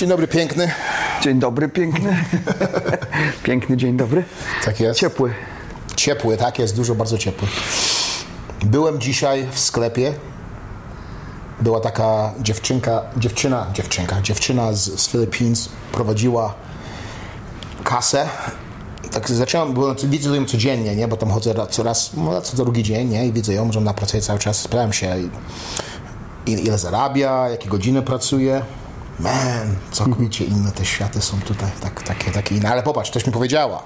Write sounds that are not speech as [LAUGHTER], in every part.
Dzień dobry, piękny. Dzień dobry, piękny. [LAUGHS] Piękny dzień dobry. Tak jest. Ciepły. Ciepły, tak jest, dużo, bardzo ciepły. Byłem dzisiaj w sklepie. Była taka dziewczynka, dziewczyna, dziewczynka, dziewczyna z, z Filipin prowadziła kasę. Tak zacząłem, bo widzę ją codziennie, nie? bo tam chodzę raz- coraz, no, co drugi dzień nie? i widzę ją, że ona pracuje cały czas. Sprawdzam się, ile, ile zarabia, jakie godziny pracuje. Man, całkowicie inne te światy są tutaj, tak, takie, takie inne. Ale popatrz, też mi powiedziała,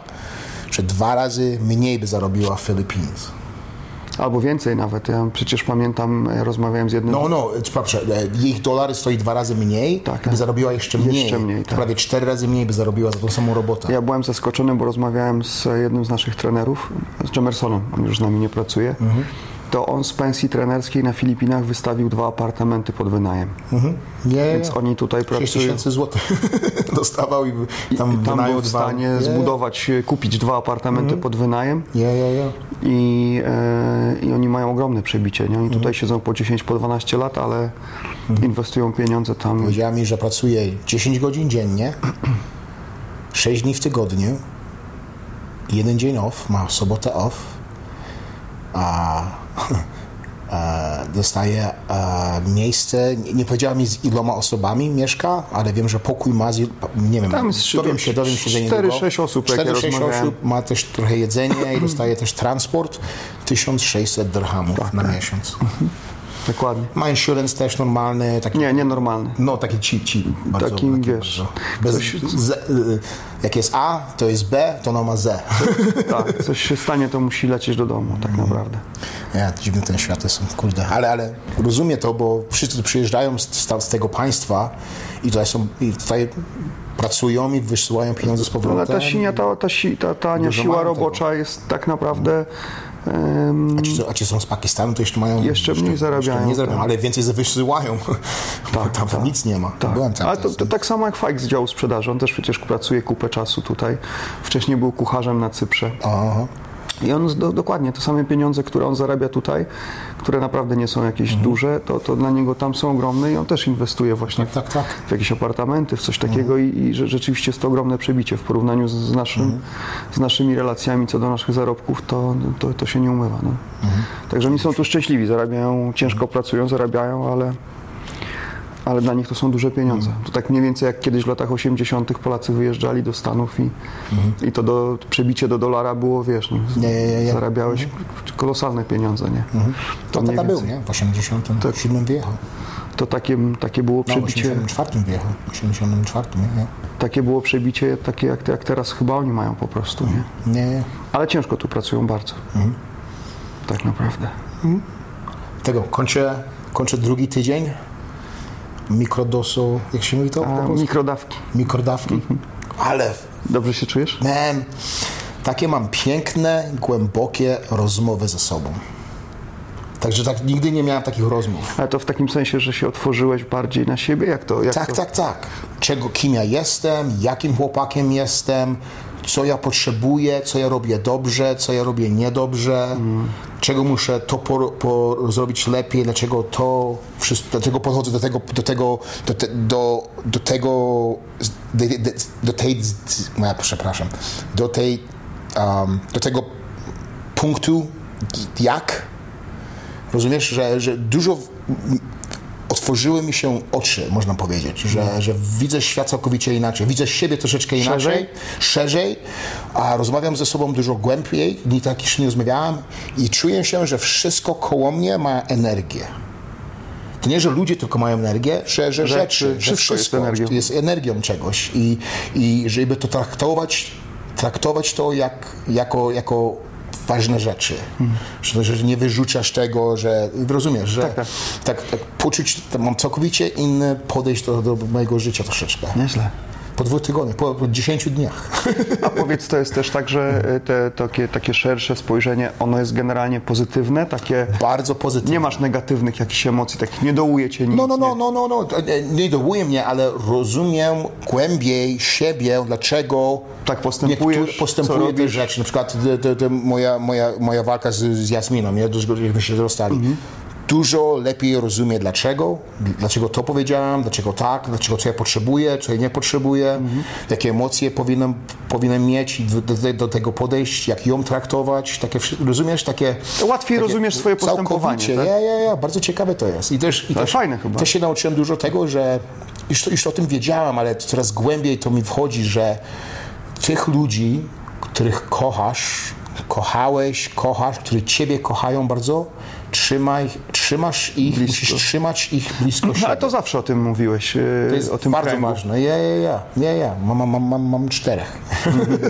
że dwa razy mniej by zarobiła w Philippines. Albo więcej nawet. Ja przecież pamiętam, ja rozmawiałem z jednym... No, no, ich dolar stoi dwa razy mniej, Tak, by tak. zarobiła jeszcze mniej. Jeszcze mniej, tak. Prawie cztery razy mniej by zarobiła za tą samą robotę. Ja byłem zaskoczony, bo rozmawiałem z jednym z naszych trenerów, z Jamersonem, on już z nami nie pracuje. Mhm. To on z pensji trenerskiej na Filipinach wystawił dwa apartamenty pod wynajem. Nie, Więc oni tutaj 6 pracują. tysięcy złotych [LAUGHS] dostawał i tam, Tam wynajął był w dwa. stanie Nie, zbudować, kupić dwa apartamenty pod wynajem Nie, nie, nie. i, e, i oni mają ogromne przebicie. Nie? Oni Mhm. tutaj siedzą po 10, po 12 lat, ale inwestują pieniądze tam. Powiedziała mi, że pracuje 10 godzin dziennie, [CLEARS THROAT] 6 dni w tygodniu, jeden dzień off, ma sobotę off, a [LAUGHS] dostaje a, miejsce, nie, powiedziała mi z iloma osobami mieszka, ale wiem, że pokój ma, z, nie wiem, Tam jest dowiem się, dowiem się, że nie 4-6 osób, jak ja 4-6 rozmawiałem. osób, ma też trochę jedzenia i dostaje też transport, 1600 dirhamów Tak, na miesiąc. [LAUGHS] Dokładnie. Ma insurance też normalny, taki Nie, nienormalny. no, taki cheap, cheap. Bardzo, Takim, wiesz, Bez, coś- z, y, jak jest A, to jest B, to ono ma Z. [LAUGHS] Tak, coś się stanie, to musi lecieć do domu, tak naprawdę. Ja, dziwne te światy są, kurde. Ale, ale rozumiem to, bo wszyscy tu przyjeżdżają z, z, z tego państwa i tutaj są, i tutaj pracują i wysyłają pieniądze z powrotem. Ale ta sinia, ta, ta, si- ta tania siła robocza jest tak naprawdę... A ci, a ci są z Pakistanu, to jeszcze mają... Jeszcze mniej zarabiają, Jeszcze mniej zarabiają, tak. ale więcej wysyłają. Bo tam tak. nic nie ma. Byłem tam. Ale to, to tak samo jak Fajk z działu sprzedaży. On też przecież pracuje kupę czasu tutaj. Wcześniej był kucharzem na Cyprze. Aha. I on do, dokładnie te same pieniądze, które on zarabia tutaj, które naprawdę nie są jakieś Mhm. duże, to, to dla niego tam są ogromne i on też inwestuje właśnie Tak, tak. w jakieś apartamenty, w coś takiego Mhm. i, i że, rzeczywiście jest to ogromne przebicie w porównaniu z, z, naszym, Mhm. z naszymi relacjami co do naszych zarobków, to, to, to się nie umywa. No. Mhm. Także oni są tu szczęśliwi, zarabiają, ciężko pracują, zarabiają, ale, ale dla nich to są duże pieniądze. Mhm. To tak mniej więcej jak kiedyś w latach 80. Polacy wyjeżdżali do Stanów i, i to do, przebicie do dolara było, wiesz, no, Mhm. Nie, nie, nie, zarabiałeś kolosalne pieniądze, nie? To mniej tata był, nie? W 87 wyjechał. To takie, takie było No, w przebicie, 84 wyjechał. W 84, nie? nie? takie było przebicie takie jak, jak teraz chyba oni mają po prostu, nie? Nie, nie. Ale ciężko tu pracują bardzo. Mhm. Tak naprawdę. Tego, kończę, kończę drugi tydzień. Mikrodosu, jak się mówi to? A mikrodawki. Mikrodawki. Ale, Dobrze się czujesz? man, takie mam piękne, głębokie rozmowy ze sobą. Także tak, nigdy nie miałem takich rozmów. Ale to w takim sensie, że się otworzyłeś bardziej na siebie? Jak to? Jak Tak, to? tak, tak. Czego, kim ja jestem, jakim chłopakiem jestem, co ja potrzebuję, co ja robię dobrze, co ja robię niedobrze, czego muszę to po, po zrobić lepiej, dlaczego to, wszystko, dlaczego podchodzę do tego, do tego, do, te, do, do tego, do, do, do tej, no przepraszam, do tej, um, do tego punktu, jak, rozumiesz, że, że dużo otworzyły mi się oczy, można powiedzieć, że, że widzę świat całkowicie inaczej, widzę siebie troszeczkę inaczej, Szerzej? szerzej, a rozmawiam ze sobą dużo głębiej, nie tak jeszcze nie rozmawiałem i czuję się, że wszystko koło mnie ma energię. To nie, że ludzie tylko mają energię, że, że Rzeczy, rzeczy, że wszystko jest energią. jest energią czegoś i, i żeby to traktować, traktować to jak, jako, jako ważne rzeczy. Że, że nie wyrzucasz tego, że rozumiesz, że Tak, tak. tak, tak poczuć, mam całkowicie inne podejście do, do mojego życia troszeczkę. Nieźle. Po dwóch tygodniach, po, po dziesięciu dniach. A powiedz, to jest też tak, że e, te takie, takie szersze spojrzenie, ono jest generalnie pozytywne, takie... Bardzo pozytywnie. Nie masz negatywnych jakichś emocji, takich nie dołuje cię nic. No, no, no, nie? no, no, no. Nie, dołuje mnie, ale rozumiem głębiej siebie, dlaczego Tak postępujesz, postępuję te rzeczy. Na przykład te, te, te moja, moja, moja walka z, z Jasminą, nie? Żeśmy się rozstali. Mhm. Dużo lepiej rozumie dlaczego, dlaczego to powiedziałem, dlaczego tak, dlaczego co ja potrzebuję, co ja nie potrzebuję, jakie emocje powinienem, powinienem mieć i do, do, do tego podejść, jak ją traktować, takie, rozumiesz, takie... To łatwiej takie rozumiesz swoje postępowanie, tak? ja, ja, ja, bardzo ciekawe to jest. I też, i To też, fajne chyba. też się nauczyłem dużo tego, że już, już o tym wiedziałem, ale coraz głębiej to mi wchodzi, że tych ludzi, których kochasz, kochałeś, kochasz, którzy ciebie kochają bardzo, trzymaj, trzymasz ich, Blisko. musisz trzymać ich blisko No, siebie. ale to zawsze o tym mówiłeś, e, To jest o tym bardzo kręgu. ważne. Ja, ja, ja. Nie, ja. Mam, mam, mam, mam, mam czterech.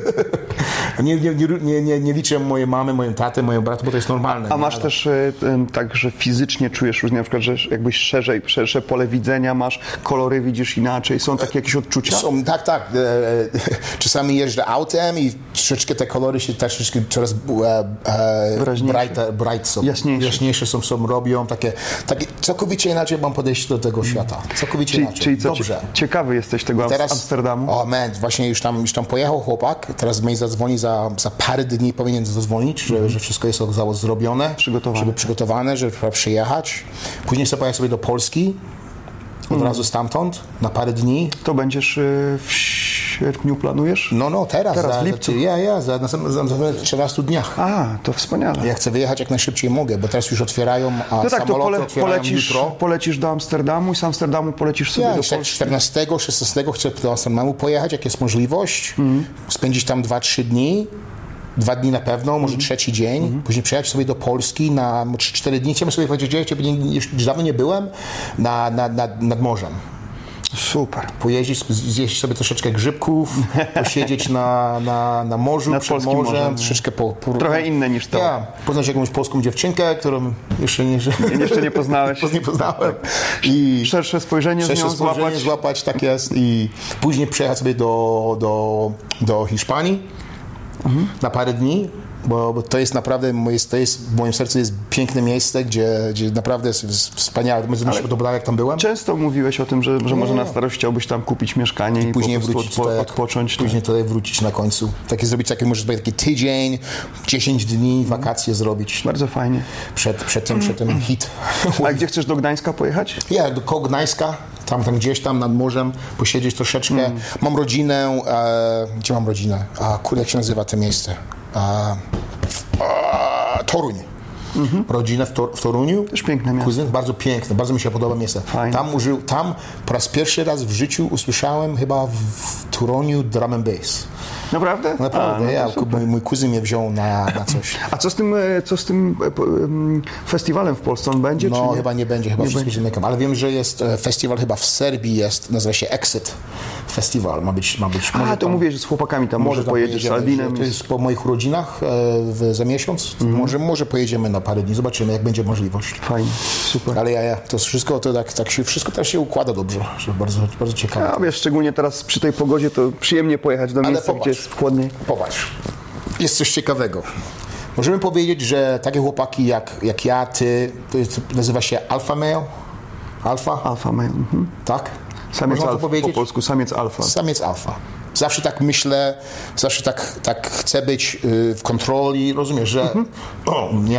[LAUGHS] nie, nie, nie, nie, nie, nie liczę mojej mamy, mojej taty, mojego brata, bo to jest normalne. A masz Ale- też em, tak, że fizycznie czujesz różnie, na przykład, że jakbyś szerzej, szersze pole widzenia masz, kolory widzisz inaczej, są takie jakieś odczucia? Są, tak, tak. E, e, czasami jeżdżę autem i troszeczkę te kolory się też troszeczkę coraz e, e, brighter, bright są. Jaśniejsze. Jaśniejsze są, są, robią. Takie, takie, całkowicie inaczej mam podejście do tego świata. Całkowicie Czyli, inaczej. czyli co, Dobrze. cie- ciekawy jesteś tego Teraz, Amsterdamu? O man, właśnie już tam, już tam pojechał chłopak, teraz mnie zadzwoni za, za parę dni powinien zadzwonić, że, że wszystko jest zrobione. Przygotowane. Żeby przygotowane, żeby przyjechać. Później sobie pojechać sobie do Polski, od Mhm. razu stamtąd, na parę dni. To będziesz e, w sierpniu planujesz? No, no, teraz. Teraz, za, w lipcu. Ja, ja, za, za, za, za 14 dniach. A, to wspaniale. Ja chcę wyjechać jak najszybciej mogę, bo teraz już otwierają, a No tak, to pole, polecisz, jutro. polecisz do Amsterdamu i z Amsterdamu polecisz sobie Ja, do Polski. 14, 16 chcę do Amsterdamu pojechać, jak jest możliwość. Mhm. Spędzić tam 2-3 dni. Dwa dni na pewno, może trzeci dzień. Później przyjechać sobie do Polski na 3-4 dni. Chciałem sobie powiedzieć, gdzie nie- już dawno nie byłem, na, na, nad, nad morzem. Super. Pojeździć, zjeść sobie troszeczkę grzybków, [LAUGHS] posiedzieć na, na, na morzu, Nad przed morzem, morzem, troszeczkę po, po, Trochę inne niż to. Ja, poznać jakąś polską dziewczynkę, którą jeszcze nie, Jeszcze nie [LAUGHS] poznałeś. nie poznałem. I Szersze spojrzenie z szersze nią spojrzenie złapać. złapać, tak jest. I później przyjechać sobie do, do, do Hiszpanii Mhm. na parę dni. Bo, bo to jest naprawdę, to jest, w moim sercu jest piękne miejsce, gdzie, gdzie naprawdę jest wspaniałe. My się podobało, jak tam byłem. Często mówiłeś o tym, że, że może na starość chciałbyś tam kupić mieszkanie i, Później po prostu wrócić odpo- tutaj, odpocząć. Później tutaj wrócić na końcu. Takie zrobić takie, może taki tydzień, 10 dni, wakacje zrobić Bardzo fajnie. przed, przed tym, przed tym hit. A gdzie chcesz do Gdańska pojechać? Ja do koło Gdańska, tam, tam gdzieś tam nad morzem, posiedzieć troszeczkę. Mam rodzinę, e, gdzie mam rodzinę? A, kurde, jak się nazywa to miejsce? A, a, Toruń. Rodzinę w, Tor, w Toruniu. Też piękne miasto. Kuzyn, bardzo piękne, bardzo mi się podoba miejsce. Fajnie. Tam, użył, tam po raz pierwszy raz w życiu usłyszałem chyba w, w Toruniu drum and bass. Naprawdę? Naprawdę, A, no ja, mój, mój kuzyn mnie wziął na, na coś. [LAUGHS] A co z tym, e, co z tym e, festiwalem w Polsce? On będzie, No, nie? chyba nie będzie, chyba Nie wszystko będzie. zamykam. Ale wiem, że jest e, festiwal chyba w Serbii, jest, nazywa się Exit Festiwal. Ma być, ma być. A, to tam- mówię, że z chłopakami tam może tam pojedziesz z Albinem. To jest po moich urodzinach w, za miesiąc. Mhm. Może, może pojedziemy na parę dni, zobaczymy, jak będzie możliwość. Fajnie, super. Ale ja, ja, to wszystko to tak, tak się, wszystko też się układa dobrze, bardzo, bardzo ciekawe. A wiesz, szczególnie teraz przy tej pogodzie to przyjemnie pojechać do miejsca, gdzie chłodniej. Popatrz, jest coś ciekawego. Możemy powiedzieć, że takie chłopaki jak, jak ja, ty, to jest, nazywa się alfa male? Alfa? Alfa male. Mhm. Tak? Samiec Można to alfa, po powiedzieć? polsku samiec alfa. Samiec alfa. Zawsze tak myślę, zawsze tak, tak chcę być y, w kontroli, rozumiesz, że Mhm. o, nie?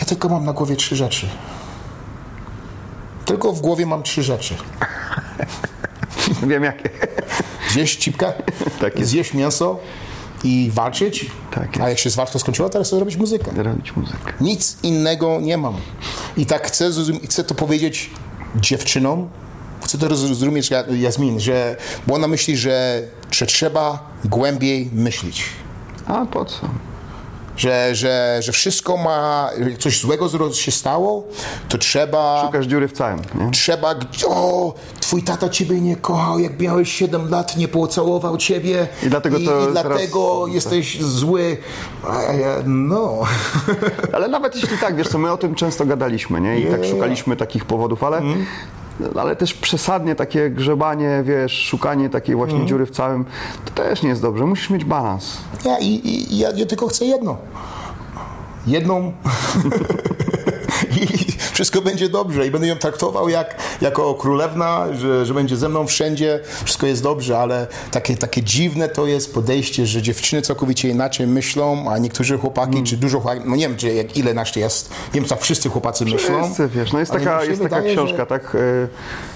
Ja tylko mam na głowie trzy rzeczy. Tylko w głowie mam trzy rzeczy. [LAUGHS] Wiem jakie. Zjeść cipkę, [LAUGHS] Tak jest. zjeść mięso i walczyć. Tak. A jak się z walką skończyła, teraz chcę robić muzykę. Muzykę. Nic innego nie mam. I tak chcę, chcę to powiedzieć dziewczynom, chcę to roz- zrozumieć Ja- Jasmin, że, bo ona myśli, że, że trzeba głębiej myśleć. A po co? Że, że, że wszystko ma, jak coś złego się stało, to trzeba... Szukasz dziury w całym, nie? Trzeba, o, twój tata ciebie nie kochał, jak miałeś 7 lat, nie pocałował ciebie. I dlatego to i, teraz- dlatego jesteś zły. No. Ale nawet jeśli tak, wiesz co, my o tym często gadaliśmy, nie? I tak szukaliśmy takich powodów, ale, Mhm. Ale też przesadnie takie grzebanie, wiesz, szukanie takiej właśnie Mhm. dziury w całym, to też nie jest dobrze. Musisz mieć balans. Ja, i, i, ja, ja tylko chcę jedno. Jedną. [LAUGHS] I wszystko będzie dobrze i będę ją traktował jak, jako królewna, że, że będzie ze mną wszędzie, wszystko jest dobrze, ale takie, takie dziwne to jest podejście, że dziewczyny całkowicie inaczej myślą, a niektórzy chłopaki, Hmm. czy dużo chłopaki, no nie wiem, czy jak, ile nas jest, nie wiem, tak wszyscy chłopacy myślą. Wszyscy, wiesz, no jest ale taka, jest taka wydaje, książka, że- tak?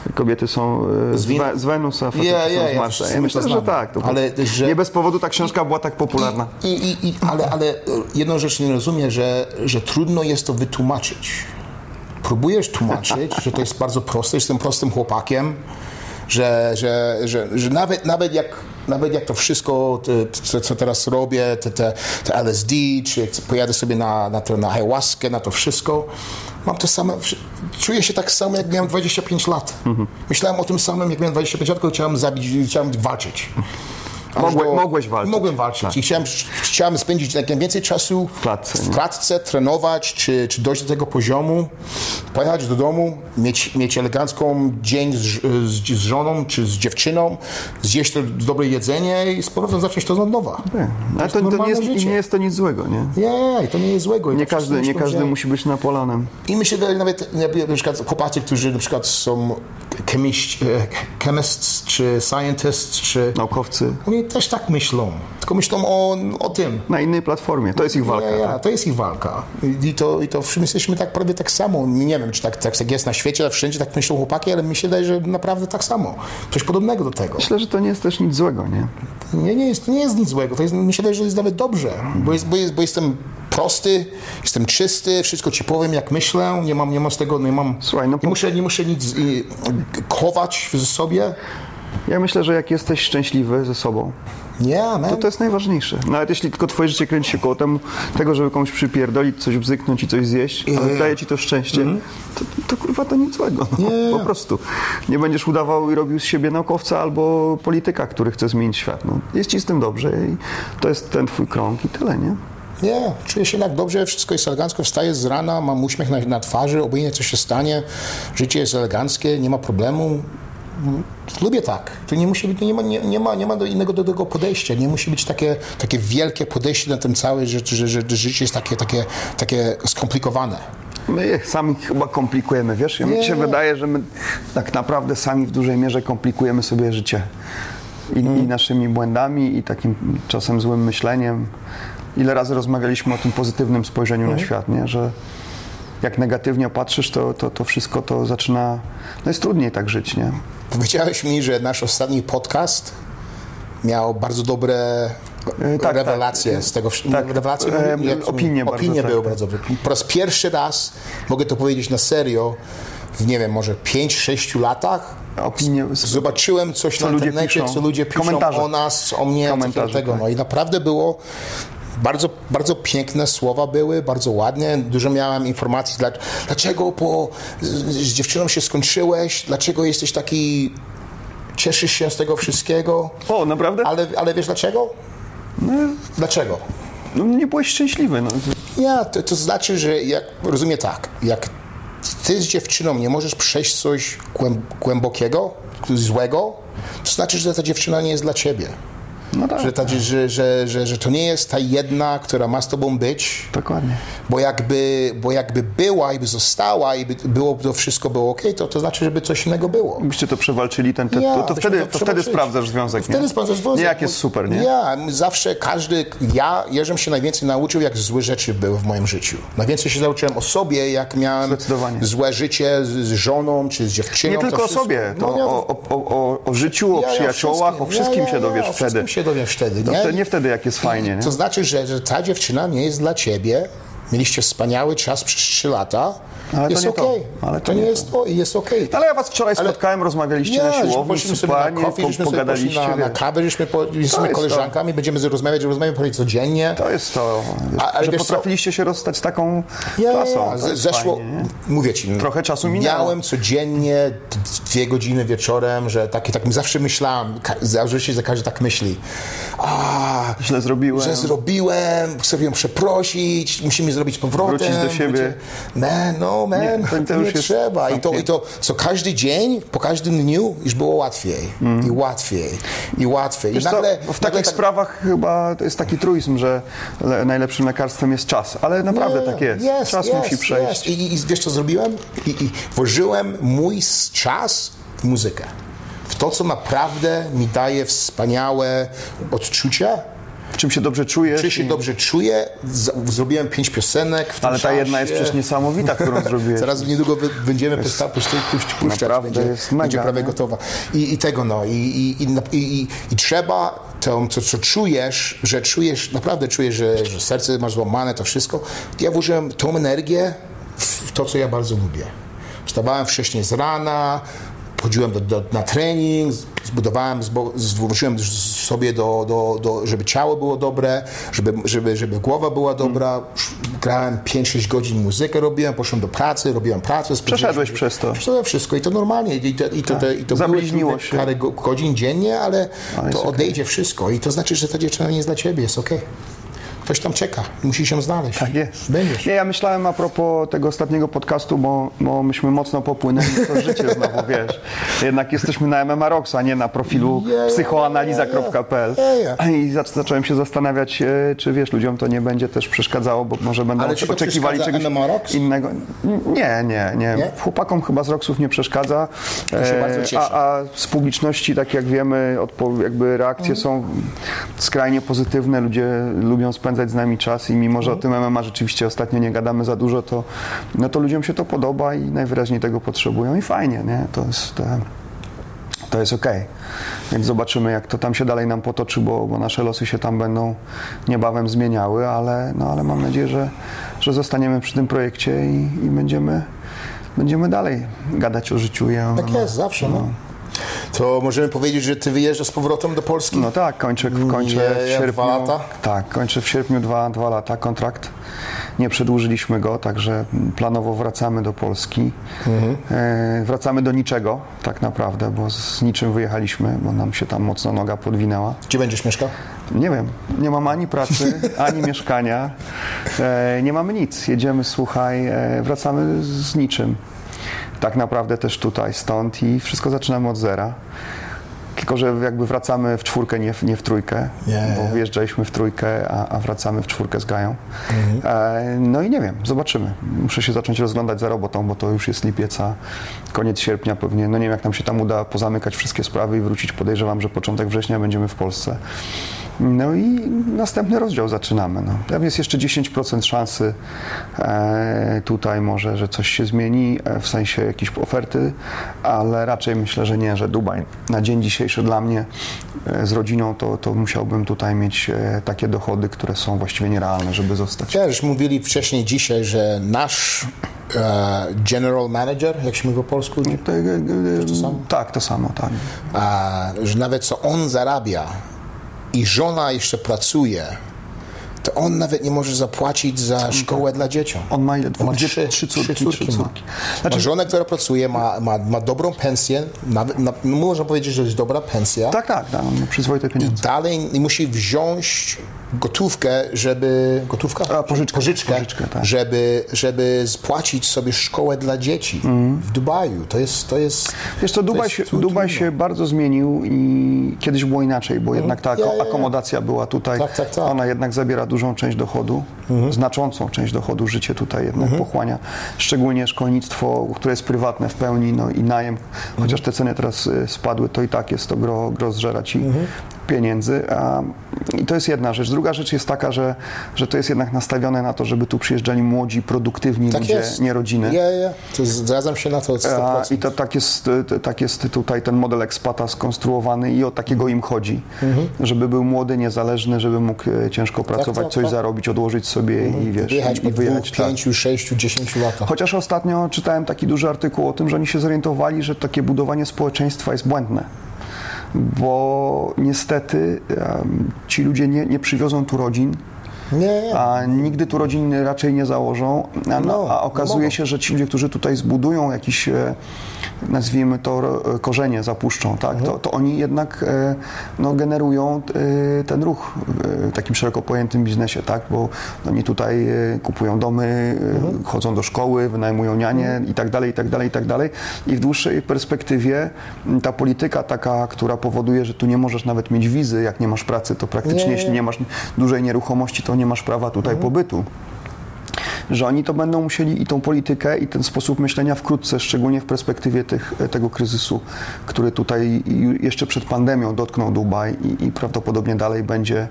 e, Kobiety są e, z, Win- z Wenus, a faceci Ja, są ja, z Marsa. Ja my myślę, że tak. Ale że- Nie bez powodu ta książka była tak popularna. I, i, i, ale, ale jedną rzecz nie rozumiem, że, że trudno jest to wytłumaczyć. Próbujesz tłumaczyć, że to jest bardzo proste, jestem prostym chłopakiem, że, że, że, że nawet, nawet, jak, nawet jak to wszystko, te, co teraz robię, te, te, te LSD, czy pojadę sobie na, na, to, na ayahuaskę, na to wszystko, mam to samo, czuję się tak samo, jak miałem 25 lat. Myślałem o tym samym, jak miałem 25 lat, tylko chciałem zabić, chciałem walczyć. Mogłe- mogłeś walczyć. Mogłem walczyć i chciałem, chciałem spędzić jak najwięcej czasu w klatce, nie? klatce, trenować, czy, czy dojść do tego poziomu, pojechać do domu, mieć, mieć elegancką dzień z, z, z żoną czy z dziewczyną, zjeść to dobre jedzenie i z powrotem zacząć to od nowa. Ale to, to nie, jest, nie jest to nic złego, nie? Nie, to nie jest złego. I Nie to każdy, nie każdy musi być Napoleonem. I myślę, że nawet na przykład chłopacy, którzy na przykład są chemists, e, chemists czy scientists, czy... Naukowcy Oni też tak myślą, tylko myślą o, o tym. na innej platformie. To jest ich walka. Ja, ja, tak? to jest ich walka. I to, i to wszyscy jesteśmy tak prawie tak samo. Nie wiem, czy tak, tak jest na świecie, ale wszędzie tak myślą chłopaki, ale mi się wydaje, że naprawdę tak samo. Coś podobnego do tego. Myślę, że to nie jest też nic złego, nie? Nie, nie, jest, nie jest nic złego. To jest, mi się wydaje, że jest nawet dobrze. Bo, jest, bo, jest, bo jestem prosty, jestem czysty, wszystko ci powiem, jak myślę. Nie mam, nie mam z tego, nie mam... Słuchaj, no nie, po- muszę, nie muszę nic y, chować ze sobie. Ja myślę, że jak jesteś szczęśliwy ze sobą, man. to to jest najważniejsze. Nawet jeśli tylko twoje życie kręci się koło temu, tego, żeby komuś przypierdolić, coś bzyknąć i coś zjeść, ale daje ci to szczęście, Mhm. to, to kurwa to nic złego. No, Po prostu. Nie będziesz udawał i robił z siebie naukowca albo polityka, który chce zmienić świat. No, jest ci z tym dobrze i to jest ten twój krąg i tyle, nie? Nie, czuję się tak dobrze, wszystko jest elegancko, wstaję z rana, mam uśmiech na, na twarzy, obojętnie co się stanie, życie jest eleganckie, nie ma problemu. Lubię tak. To nie musi być, nie ma, nie, nie ma, nie ma do innego do tego podejścia. Nie musi być takie, takie wielkie podejście na tym całe, że, że, że, życie jest takie, takie, takie skomplikowane. My sami chyba komplikujemy, wiesz? Mi Nie. się wydaje, że my tak naprawdę sami w dużej mierze komplikujemy sobie życie. I, Mm. I naszymi błędami, i takim czasem złym myśleniem. Ile razy rozmawialiśmy o tym pozytywnym spojrzeniu Mm. na świat, nie? Że jak negatywnie patrzysz, to, to, to wszystko to zaczyna... No jest trudniej tak żyć, nie? Powiedziałeś mi, że nasz ostatni podcast miał bardzo dobre E, tak, rewelacje tak. z tego. Tak, rewelacje, e? Jak- opinie bardzo, opinie tak, były tak. bardzo dobre. Po raz pierwszy raz, mogę to powiedzieć na serio, w nie wiem, może 5-6 latach Opinie... zobaczyłem coś Co na ludzie internecie, piszą. co ludzie piszą Komentarze. o nas, o mnie, Komentarze, takiego. tak. No i naprawdę było bardzo, bardzo piękne słowa były, bardzo ładnie. Dużo miałem informacji, dla, dlaczego po, z, dziewczyną się skończyłeś, dlaczego jesteś taki, cieszysz się z tego wszystkiego. O, naprawdę? Ale, ale wiesz dlaczego? Dlaczego? No, nie byłeś szczęśliwy, no. Ja, to, to znaczy, że jak, rozumiem tak, jak ty z dziewczyną nie możesz przejść coś głęb, głębokiego, złego, to znaczy, że ta dziewczyna nie jest dla ciebie. No tak, Że, ta, że, że, że, że to nie jest ta jedna, która ma z tobą być, dokładnie. bo jakby, bo jakby była i by została i by było, to wszystko było ok, to, to znaczy, żeby coś innego było. Byście to przewalczyli, ten, ten, Ja, to, to, wtedy, to to wtedy sprawdzasz związek, Wtedy nie? sprawdzasz związek. Nie, jak jest super, nie? Ja, zawsze każdy, ja, Jerzym się najwięcej nauczył, jak złe rzeczy były w moim życiu. Najwięcej się nauczyłem o sobie, jak miałem złe życie z, z żoną czy z dziewczyną. Nie tylko o sobie, to No, nie, o, o, o, o życiu, o ja- ja przyjaciołach, o wszystkim ja, się ja, dowiesz ja, wtedy. wszystkim się wtedy, To nie? wtedy- nie wtedy, jak jest fajnie, nie? To znaczy, że, że ta dziewczyna nie jest dla ciebie. Mieliście wspaniały czas przez 3 lata. Ale to jest nie to. okej. Ale to, to nie nie jest to i jest okej. Ale ja was wczoraj Ale- spotkałem, rozmawialiście na siłowni, sobie na coffee, po, żeśmy sobie poszli pogadaliście, na, na kawę, żeśmy po, jesteśmy jest koleżankami, będziemy z- rozmawiać, rozmawiamy prawie codziennie. To jest to, A- ale że wiesz co? potrafiliście się rozstać z taką Ja, klasą. ja, To Zeszło, fajnie, nie? mówię ci, Trochę czasu minęło. miałem codziennie dwie godziny wieczorem, że takie, tak zawsze myślałem, zawsze się za każdy tak myśli. A, Źle zrobiłem. że zrobiłem, chcę ją przeprosić, musimy zrobić powrotem. Wrócić do siebie. Wiecie, Man, no man, Nie, to- to nie trzeba. I to. I to, co każdy dzień, po każdym dniu już było łatwiej. I łatwiej. I łatwiej. Mm. Wiesz I nagle, co, w nagle takich tak- sprawach chyba to jest taki truizm, że le- najlepszym lekarstwem jest czas, ale naprawdę Nie, tak jest. czas musi przejść. I, I wiesz co zrobiłem? I, I włożyłem mój czas w muzykę. W to, co naprawdę mi daje wspaniałe odczucia. W czym się dobrze czujesz. Czy się dobrze czuję? Zrobiłem pięć piosenek Ale ta jedna jest przecież niesamowita, którą [LAUGHS] zrobiłeś. Zaraz niedługo będziemy puszczać, puszczać, naprawdę będzie, jest będzie mega, prawie nie? gotowa. I, tego no, i, i, i, i, i, i trzeba to, co, co czujesz, że czujesz, naprawdę czujesz, że, że serce masz złamane, to wszystko. Ja włożyłem tą energię w to, co ja bardzo lubię. Wstawałem wcześniej z rana, chodziłem do, do, na trening, zbudowałem, zwróciłem sobie do, do, do, żeby ciało było dobre, żeby, żeby, żeby głowa była dobra. Grałem 5-6 godzin muzykę robiłem, poszedłem do pracy, robiłem pracę. Przeszedłeś przez to. Przeszedłem wszystko i to normalnie. I to, i to, to, i to Zabliźniło się. parę go- godzin dziennie, ale, to odejdzie wszystko. I to znaczy, że ta dziewczyna nie jest dla ciebie, jest okej. Ktoś tam czeka, musisz ją znaleźć. Tak jest. Będziesz. Nie, ja myślałem a propos tego ostatniego podcastu, bo, bo myśmy mocno popłynęli to życie znowu, [LAUGHS] wiesz. Jednak jesteśmy na MMA Rocks, a nie na profilu Ja, ja, ja, psychoanaliza.pl. ja, ja. I zac- zacząłem się zastanawiać, e, czy wiesz, ludziom to nie będzie też przeszkadzało, bo może będą Ale oczekiwali czegoś MMA Rocks? innego. Nie, nie, nie, Nie? Chłopakom chyba z Rocksów nie przeszkadza. To się E, bardzo cieszę. A, a z publiczności, tak jak wiemy, odpo- jakby reakcje są skrajnie pozytywne, ludzie lubią spędzać z nami czas i mimo, że o tym MMA rzeczywiście ostatnio nie gadamy za dużo, to, no to ludziom się to podoba i najwyraźniej tego potrzebują i fajnie, nie? To jest... E, to jest okej. Więc zobaczymy, jak to tam się dalej nam potoczy, bo, bo nasze losy się tam będą niebawem zmieniały, ale, no, ale mam nadzieję, że, że zostaniemy przy tym projekcie i, i będziemy, będziemy dalej gadać o życiu. o Tak jest, zawsze. No. To możemy powiedzieć, że ty wyjeżdżasz z powrotem do Polski? No tak, kończę, kończę w sierpniu. dwa lata? Tak, kończę w sierpniu dwa, dwa lata kontrakt. Nie przedłużyliśmy go, także planowo wracamy do Polski. Mhm. E, wracamy do niczego, tak naprawdę, bo z niczym wyjechaliśmy, bo nam się tam mocno noga podwinęła. Gdzie będziesz mieszkał? Nie wiem, nie mam ani pracy, ani [LAUGHS] mieszkania, e, nie mamy nic. Jedziemy, słuchaj, e, wracamy z niczym. Tak naprawdę też tutaj, stąd i wszystko zaczynamy od zera. Tylko, że jakby wracamy w czwórkę, nie w, nie w trójkę, Nie, bo nie. wjeżdżaliśmy w trójkę, a, a wracamy w czwórkę z Gają. Mhm. E, no i nie wiem, zobaczymy. Muszę się zacząć rozglądać za robotą, bo to już jest lipiec, a koniec sierpnia pewnie. No nie wiem, jak nam się tam uda pozamykać wszystkie sprawy i wrócić. Podejrzewam, że początek września będziemy w Polsce. No i następny rozdział zaczynamy. No. Tam jest jeszcze 10% szansy e, tutaj może, że coś się zmieni, e, w sensie jakiejś oferty, ale raczej myślę, że nie, że Dubaj na dzień dzisiejszy dla mnie e, z rodziną to, to musiałbym tutaj mieć takie dochody, które są właściwie nierealne, żeby zostać. Już mówili wcześniej dzisiaj, że nasz general manager, jak się mówi po polsku, To, e, e, to samo? Tak, to samo, tak. a, że nawet co on zarabia i żona jeszcze pracuje, to on nawet nie może zapłacić za szkołę dla dzieci. On ma ile? On ma trzy, trzy córki, trzy córki. ma Znaczy- żonę, która pracuje, ma, ma, ma dobrą pensję, nawet, na, no można powiedzieć, że jest dobra pensja. Tak, tak, on ma przyzwoite pieniądze. Dalej musi wziąć gotówkę, żeby... Gotówka? A, pożyczkę. Pożyczkę, Pożyczkę, tak. żeby, żeby spłacić sobie szkołę dla dzieci w Dubaju. To jest... To jest Wiesz co, to Dubaj, się. Dubaj się bardzo zmienił i kiedyś było inaczej, bo jednak ta Ja, ja, ja. akomodacja była tutaj, Tak, tak, tak. ona jednak zabiera dużą część dochodu, znaczącą część dochodu, życie tutaj jednak pochłania, szczególnie szkolnictwo, które jest prywatne w pełni, no i najem, chociaż te ceny teraz y, spadły, to i tak jest to gro, gro zżera ci pieniędzy. A, I to jest jedna rzecz. Druga rzecz jest taka, że, że to jest jednak nastawione na to, żeby tu przyjeżdżali młodzi, produktywni Tak ludzie, jest. nie rodziny. Ja, ja. To zgadzam się na to 100%. A, I to, tak, jest, tak jest tutaj ten model ekspata skonstruowany i o takiego im chodzi, żeby był młody, niezależny, żeby mógł e, ciężko pracować, tak, coś tak. zarobić, odłożyć sobie i wiesz, Wyjechać po i dwóch, wyjechać. tak. pięciu, sześciu, dziesięciu latach. Chociaż ostatnio czytałem taki duży artykuł o tym, że oni się zorientowali, że takie budowanie społeczeństwa jest błędne. Bo niestety ci ludzie nie, nie przywiozą tu rodzin, Nie, nie. a nigdy tu rodziny raczej nie założą, a, No, a okazuje mogą. się, że ci ludzie, którzy tutaj zbudują jakieś, e, nazwijmy to, ro- korzenie, zapuszczą, tak, Mhm. to, to oni jednak e, no, generują e, ten ruch w takim szeroko pojętym biznesie, tak, bo oni tutaj e, kupują domy, e, Mhm. chodzą do szkoły, wynajmują nianie i tak dalej, i tak dalej, i tak dalej. I w dłuższej perspektywie ta polityka taka, która powoduje, że tu nie możesz nawet mieć wizy, jak nie masz pracy, to praktycznie Nie, jeśli nie masz dużej nieruchomości, to nie masz prawa tutaj pobytu. Że oni to będą musieli i tą politykę, i ten sposób myślenia wkrótce, szczególnie w perspektywie tych, tego kryzysu, który tutaj jeszcze przed pandemią dotknął Dubaj i, i prawdopodobnie dalej będzie,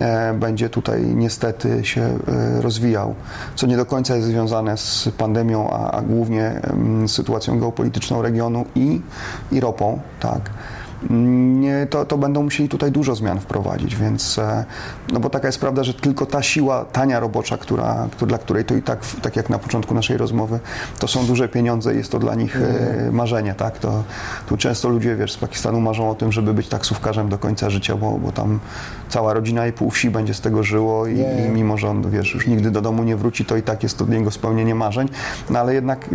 e, będzie tutaj niestety się e, rozwijał, co nie do końca jest związane z pandemią, a, a głównie em, sytuacją geopolityczną regionu i, i ropą, tak. To, to będą musieli tutaj dużo zmian wprowadzić, więc e, no bo taka jest prawda, że tylko ta siła tania robocza, która, dla której to i tak, tak jak na początku naszej rozmowy, to są duże pieniądze, jest to dla nich e, marzenie, tak? To, tu często ludzie, wiesz, z Pakistanu marzą o tym, żeby być taksówkarzem do końca życia, bo, bo tam cała rodzina i pół wsi będzie z tego żyło i, i mimo, że on, wiesz, już nigdy do domu nie wróci, to i tak jest to dla niego spełnienie marzeń, no ale jednak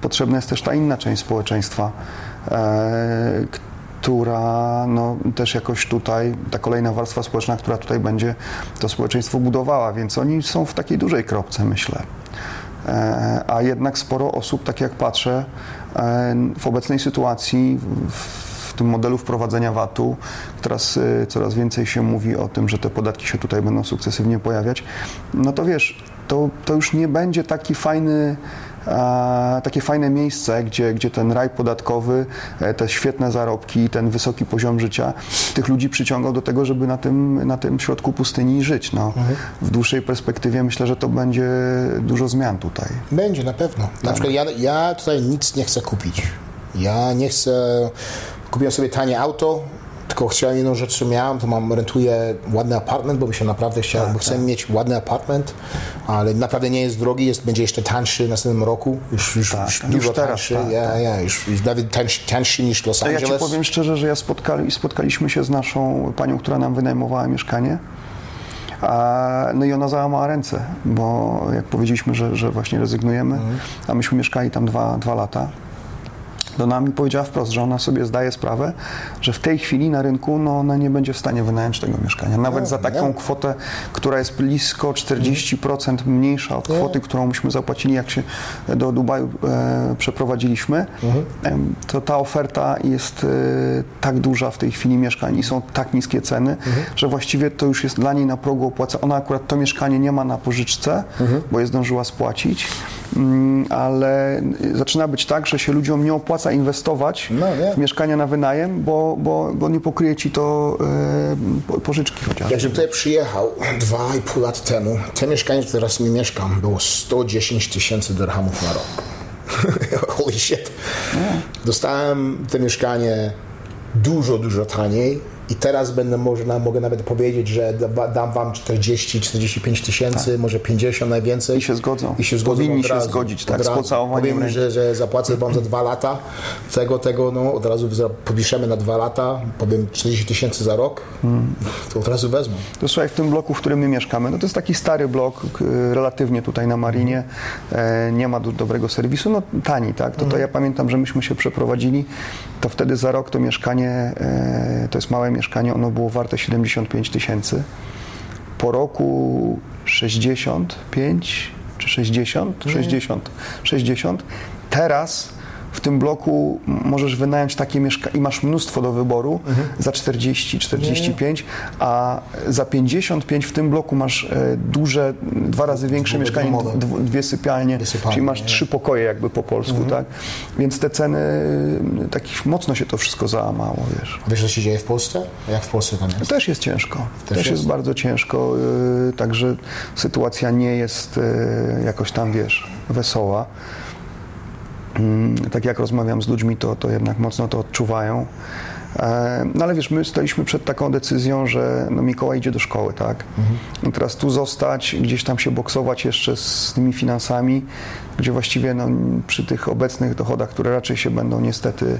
potrzebna jest też ta inna część społeczeństwa, która no, też jakoś tutaj, ta kolejna warstwa społeczna, która tutaj będzie to społeczeństwo budowała, więc oni są w takiej dużej kropce, myślę. E, A jednak sporo osób, tak jak patrzę, e, w obecnej sytuacji, w, tym modelu wprowadzenia VAT-u, teraz e, coraz więcej się mówi o tym, że te podatki się tutaj będą sukcesywnie pojawiać, no to wiesz, to, to już nie będzie taki fajny e, takie fajne miejsce, gdzie, gdzie ten raj podatkowy, e, te świetne zarobki, ten wysoki poziom życia tych ludzi przyciągał do tego, żeby na tym, na tym środku pustyni żyć. No, W dłuższej perspektywie myślę, że to będzie dużo zmian tutaj. Będzie, na pewno. Na przykład ja, ja tutaj nic nie chcę kupić. Ja nie chcę... Kupiłem sobie tanie auto, tylko chciałem jedną rzecz, co miałem, to mam, rentuję ładny apartment, bo mi się naprawdę chciał, bo chcę mieć ładny apartment, ale naprawdę nie jest drogi, jest, będzie jeszcze tańszy w następnym roku, już, już, Tak, już już dużo teraz, tańszy, tak, ja, ja, już, już nawet tańszy, tańszy niż Los To ja Angeles. ci powiem szczerze, że ja spotkali, spotkaliśmy się z naszą panią, która nam wynajmowała mieszkanie. A, no i ona załamała ręce, bo jak powiedzieliśmy, że, że właśnie rezygnujemy, a myśmy mieszkali tam dwa, dwa lata, to nam powiedziała wprost, że ona sobie zdaje sprawę, że w tej chwili na rynku no, ona nie będzie w stanie wynająć tego mieszkania. Nawet No, za taką nie. kwotę, która jest blisko 40% mniejsza od kwoty, którą myśmy zapłacili, jak się do Dubaju e, przeprowadziliśmy, em, to ta oferta jest e, tak duża w tej chwili mieszkań i są tak niskie ceny, że właściwie to już jest dla niej na progu opłaca. Ona akurat to mieszkanie nie ma na pożyczce, bo je zdążyła spłacić, mm, ale zaczyna być tak, że się ludziom nie opłaca inwestować No, w mieszkania na wynajem, bo, bo, bo nie pokryje ci to e, po- pożyczki chociaż. Jak tutaj przyjechał dwa i pół lat temu, te mieszkanie, w którym teraz mi mieszkam, było 110 tysięcy dirhamów na rok. [LAUGHS] Holy shit. Dostałem te mieszkanie dużo, dużo taniej i teraz będę można, mogę nawet powiedzieć, że da- dam wam 40-45 tysięcy, może 50 najwięcej. Tak. I się zgodzą. I się zgodzą Powinni od się razu, zgodzić, od tak, z razu. pocałowaniem Powiem, że, że zapłacę wam za dwa lata tego, tego, no od razu podpiszemy na dwa lata, powiem 40 tysięcy za rok, Hmm. to od razu wezmą. To słuchaj, w tym bloku, w którym my mieszkamy, no to jest taki stary blok, relatywnie tutaj na Marinie, e, nie ma dobrego serwisu, no tani, tak? To, to ja pamiętam, że myśmy się przeprowadzili, to wtedy za rok to mieszkanie, e, to jest małe mieszkanie, ono było warte 75 tysięcy. Po roku 65 czy 60? 60. 60. Teraz w tym bloku możesz wynająć takie mieszkanie i masz mnóstwo do wyboru za 40, 45, a za 55 w tym bloku masz e, duże, dwa razy większe mieszkanie, dwie sypialnie, Dwie sypialnie, czyli masz nie? trzy pokoje jakby po polsku, tak? Więc te ceny, y, takich mocno się to wszystko załamało, wiesz. Wiesz, co się dzieje w Polsce? Jak w Polsce tam jest? Też jest ciężko. Też, jest. jest? bardzo ciężko, yy, także sytuacja nie jest yy, jakoś tam, wiesz, wesoła. Mm, tak jak rozmawiam z ludźmi, to, to jednak mocno to odczuwają. E, No ale wiesz, my staliśmy przed taką decyzją, że no Mikołaj idzie do szkoły, tak? I teraz tu zostać, gdzieś tam się boksować jeszcze z tymi finansami, gdzie właściwie no, przy tych obecnych dochodach, które raczej się będą niestety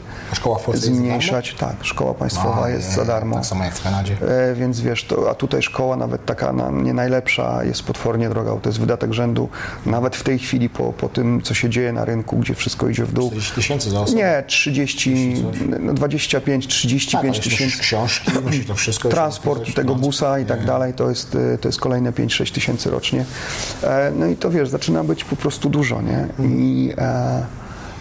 zmniejszać. Tak, szkoła państwowa A, jest nie, za darmo. Tak samo jak w Kanadzie. E, więc wiesz, to, a tutaj szkoła nawet taka na, nie najlepsza jest potwornie droga, bo to jest wydatek rzędu, nawet w tej chwili po, po tym, co się dzieje na rynku, gdzie wszystko idzie w dół. 40 tysięcy za osobę. Nie, 30, no 25, 35 tak, ale jeszcze tysięcy. książki, [CLEARS THROAT] to wszystko. Transport tego transport. busa i tak dalej, to jest, y, to jest kolejne 5-6 tysięcy rocznie. E, No i to wiesz, zaczyna być po prostu dużo, nie? I, e,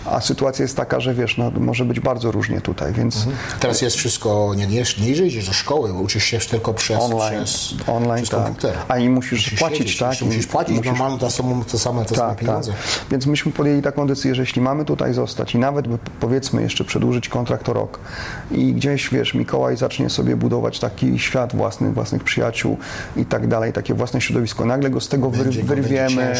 a sytuacja jest taka, że wiesz, no, może być bardzo różnie tutaj, więc Teraz jest wszystko, nie, nie, nie idziesz do szkoły, uczysz się tylko przez, online, przez, online przez tak. komputer. A i musisz, Musisz płacić, siedzieć, tak? Musisz płacić Musisz- normalnie to samo, to same, to same Tak, tak. pieniądze. Więc myśmy podjęli taką decyzję, że jeśli mamy tutaj zostać i nawet powiedzmy jeszcze przedłużyć kontrakt o rok i gdzieś, wiesz, Mikołaj zacznie sobie budować taki świat własny, własnych przyjaciół i tak dalej, takie własne środowisko, nagle go z tego Będzie będzie wyrwiemy,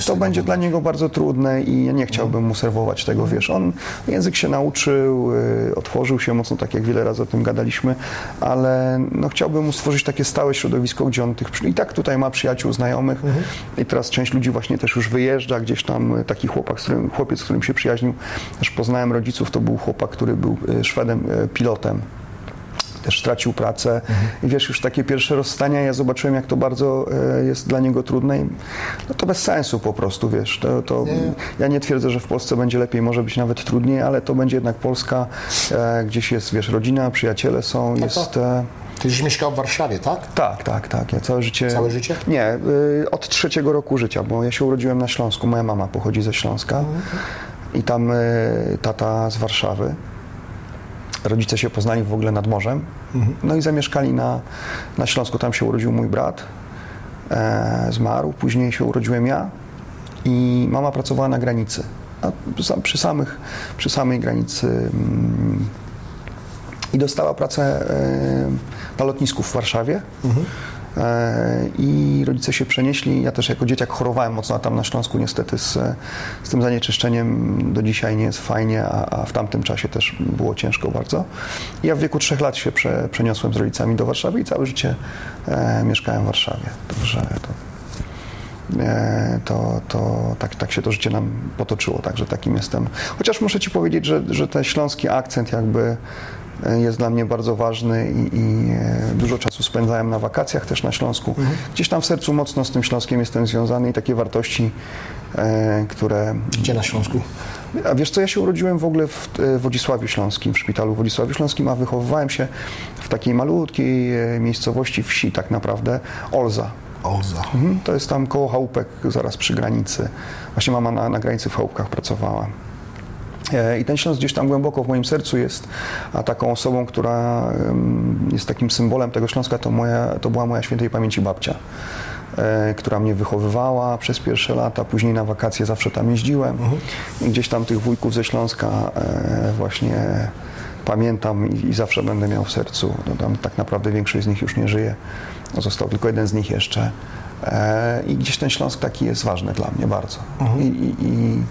z to będzie dla niego bardzo trudne i ja nie chciałbym mu serwować tego, wiesz, on język się nauczył, y, otworzył się mocno, tak jak wiele razy o tym gadaliśmy, ale no chciałbym mu stworzyć takie stałe środowisko, gdzie on tych, i tak tutaj ma przyjaciół, znajomych i teraz część ludzi właśnie też już wyjeżdża, gdzieś tam y, taki chłopak, z którym, chłopiec, z którym się przyjaźnił, też poznałem rodziców, to był chłopak, który był y, Szwedem, pilotem też stracił pracę i wiesz, już takie pierwsze rozstania, ja zobaczyłem, jak to bardzo e, jest dla niego trudne i no to bez sensu po prostu, wiesz, to, to ja nie twierdzę, że w Polsce będzie lepiej, może być nawet trudniej, ale to będzie jednak Polska, e, gdzieś jest, wiesz, rodzina, przyjaciele są, jest... E, Ty już mieszkał w Warszawie, tak? tak, tak, tak, ja całe życie... Całe życie? Nie, y, od trzeciego roku życia, bo ja się urodziłem na Śląsku, moja mama pochodzi ze Śląska i tam y, tata z Warszawy. Rodzice się poznali w ogóle nad morzem, no i zamieszkali na, na Śląsku. Tam się urodził mój brat, e, zmarł, później się urodziłem ja i mama pracowała na granicy. Przy, samych, przy samej granicy mm, i dostała pracę e, na lotnisku w Warszawie. E, I rodzice się przenieśli. Ja też jako dzieciak chorowałem mocno, a tam na Śląsku niestety z, z tym zanieczyszczeniem do dzisiaj nie jest fajnie, a, a w tamtym czasie też było ciężko bardzo. I ja w wieku trzech lat się prze, przeniosłem z rodzicami do Warszawy i całe życie e, mieszkałem w Warszawie. Także to, e, to, to tak, tak się to życie nam potoczyło, także takim jestem. Chociaż muszę Ci powiedzieć, że, że ten śląski akcent jakby e, jest dla mnie bardzo ważny i, i e, dużo czasu spędzałem na wakacjach też na Śląsku. Gdzieś tam w sercu mocno z tym Śląskiem jestem związany i takie wartości, e, które... Gdzie na Śląsku? A wiesz co, ja się urodziłem w ogóle w e, Wodzisławiu Śląskim, w szpitalu w Wodzisławiu Śląskim, a wychowywałem się w takiej malutkiej e, miejscowości wsi tak naprawdę, Olza. Olza. Mhm, To jest tam koło chałupek, zaraz przy granicy. Właśnie mama na, na granicy w chałupkach pracowała. E, I ten Śląsk gdzieś tam głęboko w moim sercu jest, a taką osobą, która jest takim symbolem tego Śląska, to, moja, to była moja świętej pamięci babcia, e, która mnie wychowywała przez pierwsze lata, później na wakacje zawsze tam jeździłem i gdzieś tam tych wujków ze Śląska e, właśnie pamiętam i, zawsze będę miał w sercu. No, tam tak naprawdę większość z nich już nie żyje. Został tylko jeden z nich jeszcze. I gdzieś ten Śląsk taki jest ważny dla mnie bardzo. I, i, I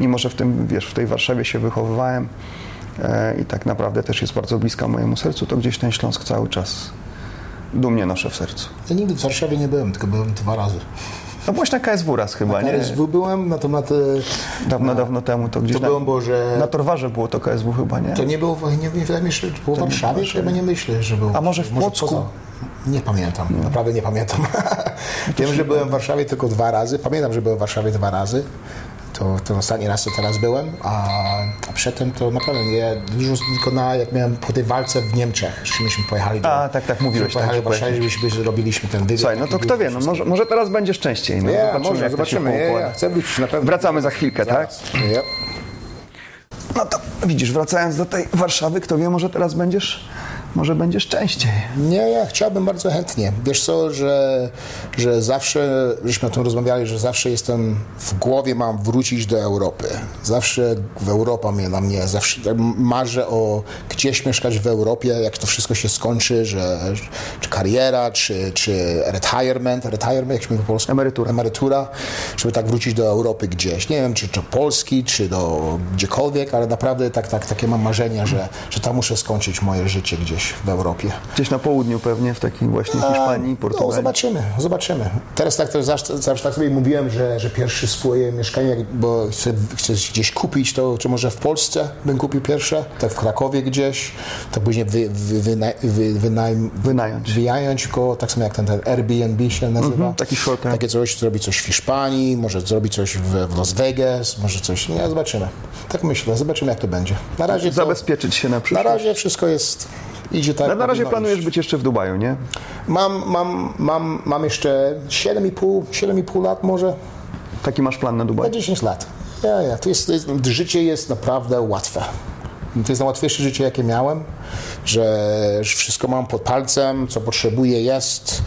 mimo, że w tym, wiesz, w tej Warszawie się wychowywałem e, i tak naprawdę też jest bardzo bliska mojemu sercu, to gdzieś ten Śląsk cały czas dumnie noszę w sercu. Ja nigdy w Warszawie nie byłem, tylko byłem dwa razy. No byłeś na KSW raz chyba, Na nie? KSW byłem, na temat... e, Dawno, dawno temu to gdzieś To na, byłem, bo że... na Torwarze było to KSW chyba, nie? To nie było, nie, nie wydaje mi się, że było w Warszawie, to chyba nie myślę, że było. A może w Płocku? poza- Nie pamiętam, naprawdę nie pamiętam. [LAUGHS] Wiem, że byłem w Warszawie tylko dwa razy. Pamiętam, że byłem w Warszawie dwa razy. To, to ostatni raz, to teraz byłem, a, a przedtem to naprawdę nie, dużo tylko na, jak miałem po tej walce w Niemczech, żeśmy pojechali do... A, tak, tak, mówiłeś, Pojechali tak, do Warszawy, żebyśmy robiliśmy ten wywiad. Słuchaj, no to kto wie, no może, może teraz będziesz częściej. No, Nie, zobaczymy, może, zobaczymy. Poukłada. ja chcę wrócić na pewno. Wracamy za chwilkę, tak? Nie. No to widzisz, wracając do tej Warszawy, kto wie, może teraz będziesz, może będziesz częściej. Nie, ja chciałbym bardzo chętnie. Wiesz co, że, że zawsze, żeśmy o tym rozmawiali, że zawsze jestem, w głowie mam wrócić do Europy. Zawsze w Europa mnie na mnie, zawsze marzę o gdzieś mieszkać w Europie, jak to wszystko się skończy, że czy kariera, czy, czy retirement, retirement, jak się mówi po polsku? Emerytura. Emerytura, żeby tak wrócić do Europy gdzieś. Nie wiem, czy do Polski, czy do gdziekolwiek, ale naprawdę tak, tak, takie mam marzenia, że, że tam muszę skończyć moje życie gdzieś gdzieś w Europie. Gdzieś na południu pewnie, w takiej właśnie Hiszpanii, No, Portugalii. zobaczymy, zobaczymy. Teraz tak, to zawsze, zawsze tak sobie mówiłem, że, że pierwsze swoje mieszkanie, bo chcę, chcę gdzieś kupić, to czy może w Polsce bym kupił pierwsze, tak w Krakowie gdzieś, to później wy, wy, wyna, wy, wynajm, Wynająć. wynająć go, tak samo jak ten, ten Airbnb się nazywa. taki short term. Takie coś, zrobić coś w Hiszpanii, może zrobić coś w, w Las Vegas, może coś, nie, zobaczymy. Tak myślę, zobaczymy jak to będzie. Na razie to, Zabezpieczyć się na na przyszłość. razie wszystko jest, idzie tak. Na, na razie planujesz iść. być jeszcze w Dubaju, nie? Mam, mam, mam, mam jeszcze 7,5 7,5 lat może, Taki masz plan na na Dubaj? 10 lat. Ja, ja. To jest, to jest, życie jest naprawdę łatwe. To jest najłatwiejsze życie, jakie miałem, że wszystko mam pod palcem, co potrzebuję jest,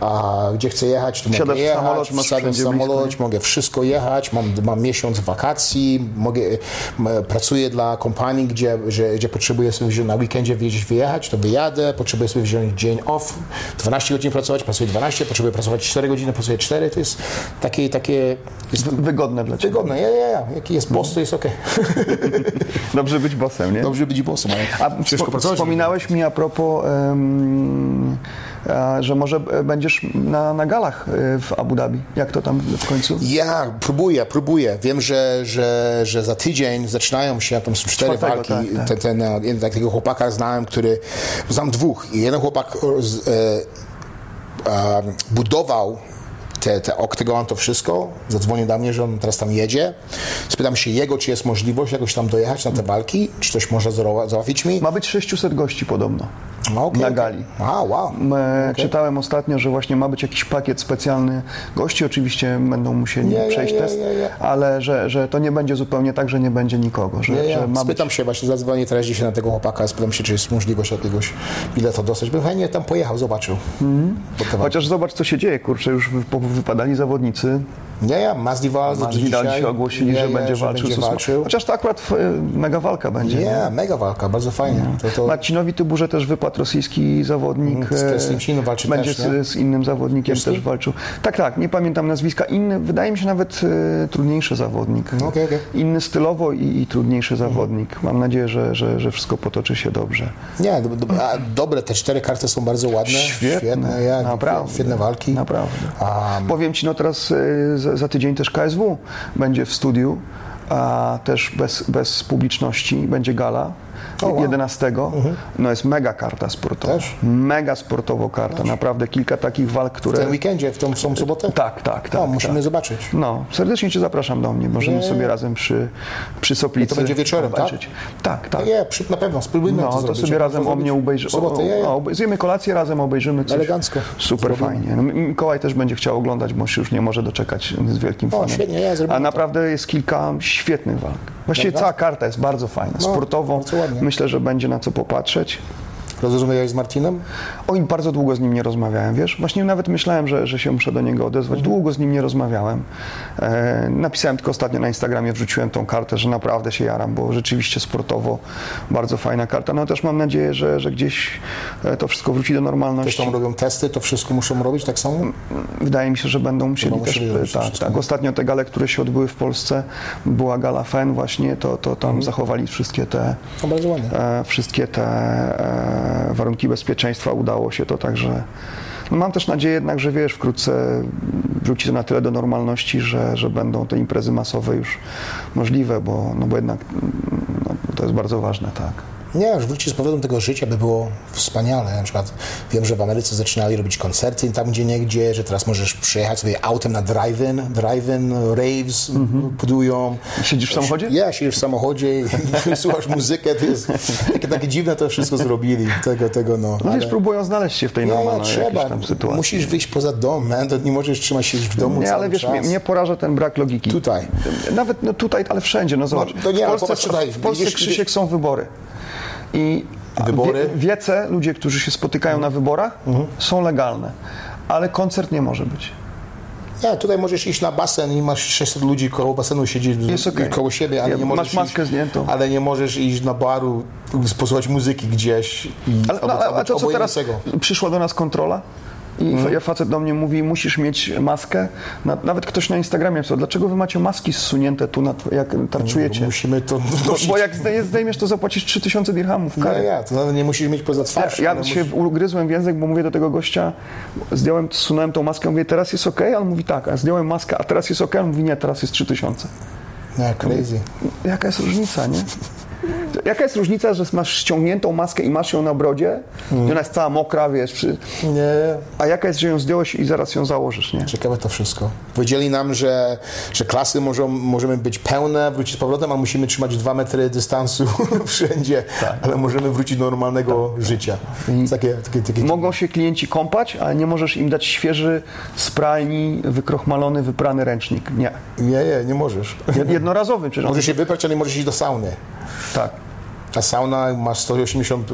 a gdzie chcę jechać, to mogę jechać, samolot, masz w samolot, mogę wszystko jechać, mam, mam miesiąc wakacji, mogę, pracuję dla kompanii, gdzie, że, gdzie potrzebuję sobie wziąć na weekendzie gdzieś wyjechać, to wyjadę, potrzebuję sobie wziąć dzień off, 12 godzin pracować, pracuję 12, potrzebuję pracować 4 godziny, pracuję 4, to jest takie, takie jest Wygodne dla Ciebie. wygodne, ja, ja, ja. jaki jest boss, to jest okej. [LAUGHS] Dobrze być bossem, nie? Dobrze być bossem, ale A ciężko pracować. wspominałeś mi a propos, em, a, że może będziesz na, na galach e, w Abu Dhabi. Jak to tam w końcu? Ja próbuję, próbuję. Wiem, że, że, że za tydzień zaczynają się, tam są cztery Czwartego, walki. tak, tak. Ten, ten, takiego chłopaka znałem, który, znam dwóch i jeden chłopak z, e, e, budował te, te oktagon, to wszystko. Zadzwonił do mnie, że on teraz tam jedzie. Spytam się jego, czy jest możliwość jakoś tam dojechać na te walki, czy coś może załatwić mi. Ma być 600 gości podobno. Okej, na gali. A, wow. E, Czytałem ostatnio, że właśnie ma być jakiś pakiet specjalny. Gości oczywiście będą musieli przejść test, ale że, że to nie będzie zupełnie tak, że nie będzie nikogo. Że, że ma być Spytam się, właśnie zadzwonię teraz dzisiaj na tego chłopaka, spytam się, czy jest możliwość jakiegoś biletu dostać. Bym chętnie tam pojechał, zobaczył. Walki- Chociaż zobacz, co się dzieje, kurczę, już wypadali zawodnicy. Nie, ja, Masvidal Masvidal dzisiaj ogłosili, że będzie że walczył będzie walczył. Chociaż to akurat e, mega walka będzie. nie? Nie, mega walka, bardzo fajnie. To, to, Marcinowi Tyburze też wypadł rosyjski zawodnik. Mhm, z e, walczy Będzie też, z, z innym zawodnikiem też walczył. Tak, tak, nie pamiętam nazwiska. Inny, wydaje mi się nawet e, trudniejszy zawodnik. No, okej, okej. Inny stylowo i, i trudniejszy zawodnik. Mam nadzieję, że, że, że wszystko potoczy się dobrze. nie, do, do, a, dobre, te cztery karty są bardzo ładne. Świetne, ja, naprawdę. Świetne walki. Naprawdę. A, Powiem Ci, no teraz e, za, za tydzień też KSW będzie w studiu, a też bez, bez publiczności, będzie gala. O, wow. 11. No jest mega karta sportowa. Też? Mega sportowo karta. Naprawdę kilka takich walk, w które... tym weekendzie, w tą, w tą sobotę? Tak, tak, tak. No, musimy tak. zobaczyć. No, serdecznie Cię zapraszam do mnie. Możemy Nie. sobie razem przy, przy Soplicy To będzie wieczorem, tak? obejrzeć. Tak, tak. Nie, przy, na pewno, spróbujmy No, to to sobie razem o mnie obejrzymy. W. Zjemy kolację, razem obejrzymy coś. Elegancko. Super Zrobimy. fajnie. No, Mikołaj też będzie chciał oglądać, bo już nie może doczekać z wielkim O, fanem. świetnie, ja A to. naprawdę jest kilka świetnych walk. Właściwie cała karta jest bardzo fajna. No, Sportowo myślę, że będzie na co popatrzeć. Rozmawiałeś z Martinem? Oj, bardzo długo z nim nie rozmawiałem, wiesz? Właśnie nawet myślałem, że, że się muszę do niego odezwać. Mhm. Długo z nim nie rozmawiałem. E, napisałem tylko ostatnio na Instagramie, wrzuciłem tą kartę, że naprawdę się jaram, bo rzeczywiście sportowo bardzo fajna karta. No też mam nadzieję, że, że gdzieś e, to wszystko wróci do normalności. tam robią testy, to wszystko muszą robić tak samo? Wydaje mi się, że będą musieli też. musieli robić tak, tak. Ostatnio te gale, które się odbyły w Polsce, była gala FEN właśnie, to, to tam Mhm. zachowali wszystkie te No bardzo ładnie. e, wszystkie te e, warunki bezpieczeństwa udało się to także. No mam też nadzieję jednak, że wiesz, wkrótce wróci to na tyle do normalności, że, że będą te imprezy masowe już możliwe, bo, no bo jednak no, to jest bardzo ważne, tak. Nie, już wrócić z powrotem tego życia by było wspaniale. Na przykład wiem, że w Ameryce zaczynali robić koncerty tam gdzie niegdzie, że teraz możesz przyjechać sobie autem na drive-in, drive-in, raves budują. Siedzisz w samochodzie? Ja, siedzisz w samochodzie i [LAUGHS] słuchasz muzykę, to jest takie, takie dziwne to wszystko zrobili, tego, tego no. No wiesz, ale- próbują znaleźć się w tej normalnej trzeba. tam sytuacji. Musisz wyjść poza dom, man. To nie możesz trzymać się w domu Nie, ale wiesz, czas. mnie, mnie poraża ten brak logiki. Tutaj. Nawet no, tutaj, ale wszędzie, no zobacz. to nie, w Polsce, popatrz tutaj, w Polsce Krzysiek są wybory. I Wybory? Wie, wiece, ludzie, którzy się spotykają na wyborach, Mhm. są legalne. Ale koncert nie może być. Nie, tutaj możesz iść na basen i masz 600 ludzi koło basenu siedzieć okej. koło siebie, ale Ja- nie masz możesz maskę iść, zdjętą. Ale nie możesz iść na baru, posłuchać muzyki gdzieś i Ale, albo, no, ale, albo a to, co teraz przyszła do nas kontrola, I fa- facet do mnie mówi, musisz mieć maskę. Na, nawet ktoś na Instagramie pisał, dlaczego wy macie maski zsunięte tu, na, jak tarczujecie? Musimy to [LAUGHS] Bo, bo jak zdejmiesz, to zapłacisz 3000 dirhamów Ja, kary. ja, to nawet nie musisz mieć poza Ja, twarz. ja ale się ugryzłem w język, bo mówię do tego gościa, zdjąłem, zsunąłem tą maskę, mówię, teraz jest ok, a on mówi tak, a zdjąłem maskę, a teraz jest ok, on mówi, nie, teraz jest 3000. Nie, crazy. Jaka jest różnica, nie? Jaka jest różnica, że masz ściągniętą maskę i masz ją na brodzie i ona jest cała mokra, wiesz, przy... Nie, a jaka jest, że ją zdjąłeś i zaraz ją założysz, nie? Ciekawe to wszystko. Powiedzieli nam, że, że klasy możemy być pełne, wrócić z powrotem, a musimy trzymać dwa metry dystansu [LAUGHS] wszędzie, ale możemy wrócić do normalnego życia. Takie, takie, takie, Mogą się klienci kąpać, ale nie możesz im dać świeży, z pralni, wykrochmalony, wyprany ręcznik. Nie. Nie, nie, nie możesz. Jed- Jednorazowy przecież. Możesz się wyprać, ale nie możesz iść do sauny. Tak. A sauna ma 180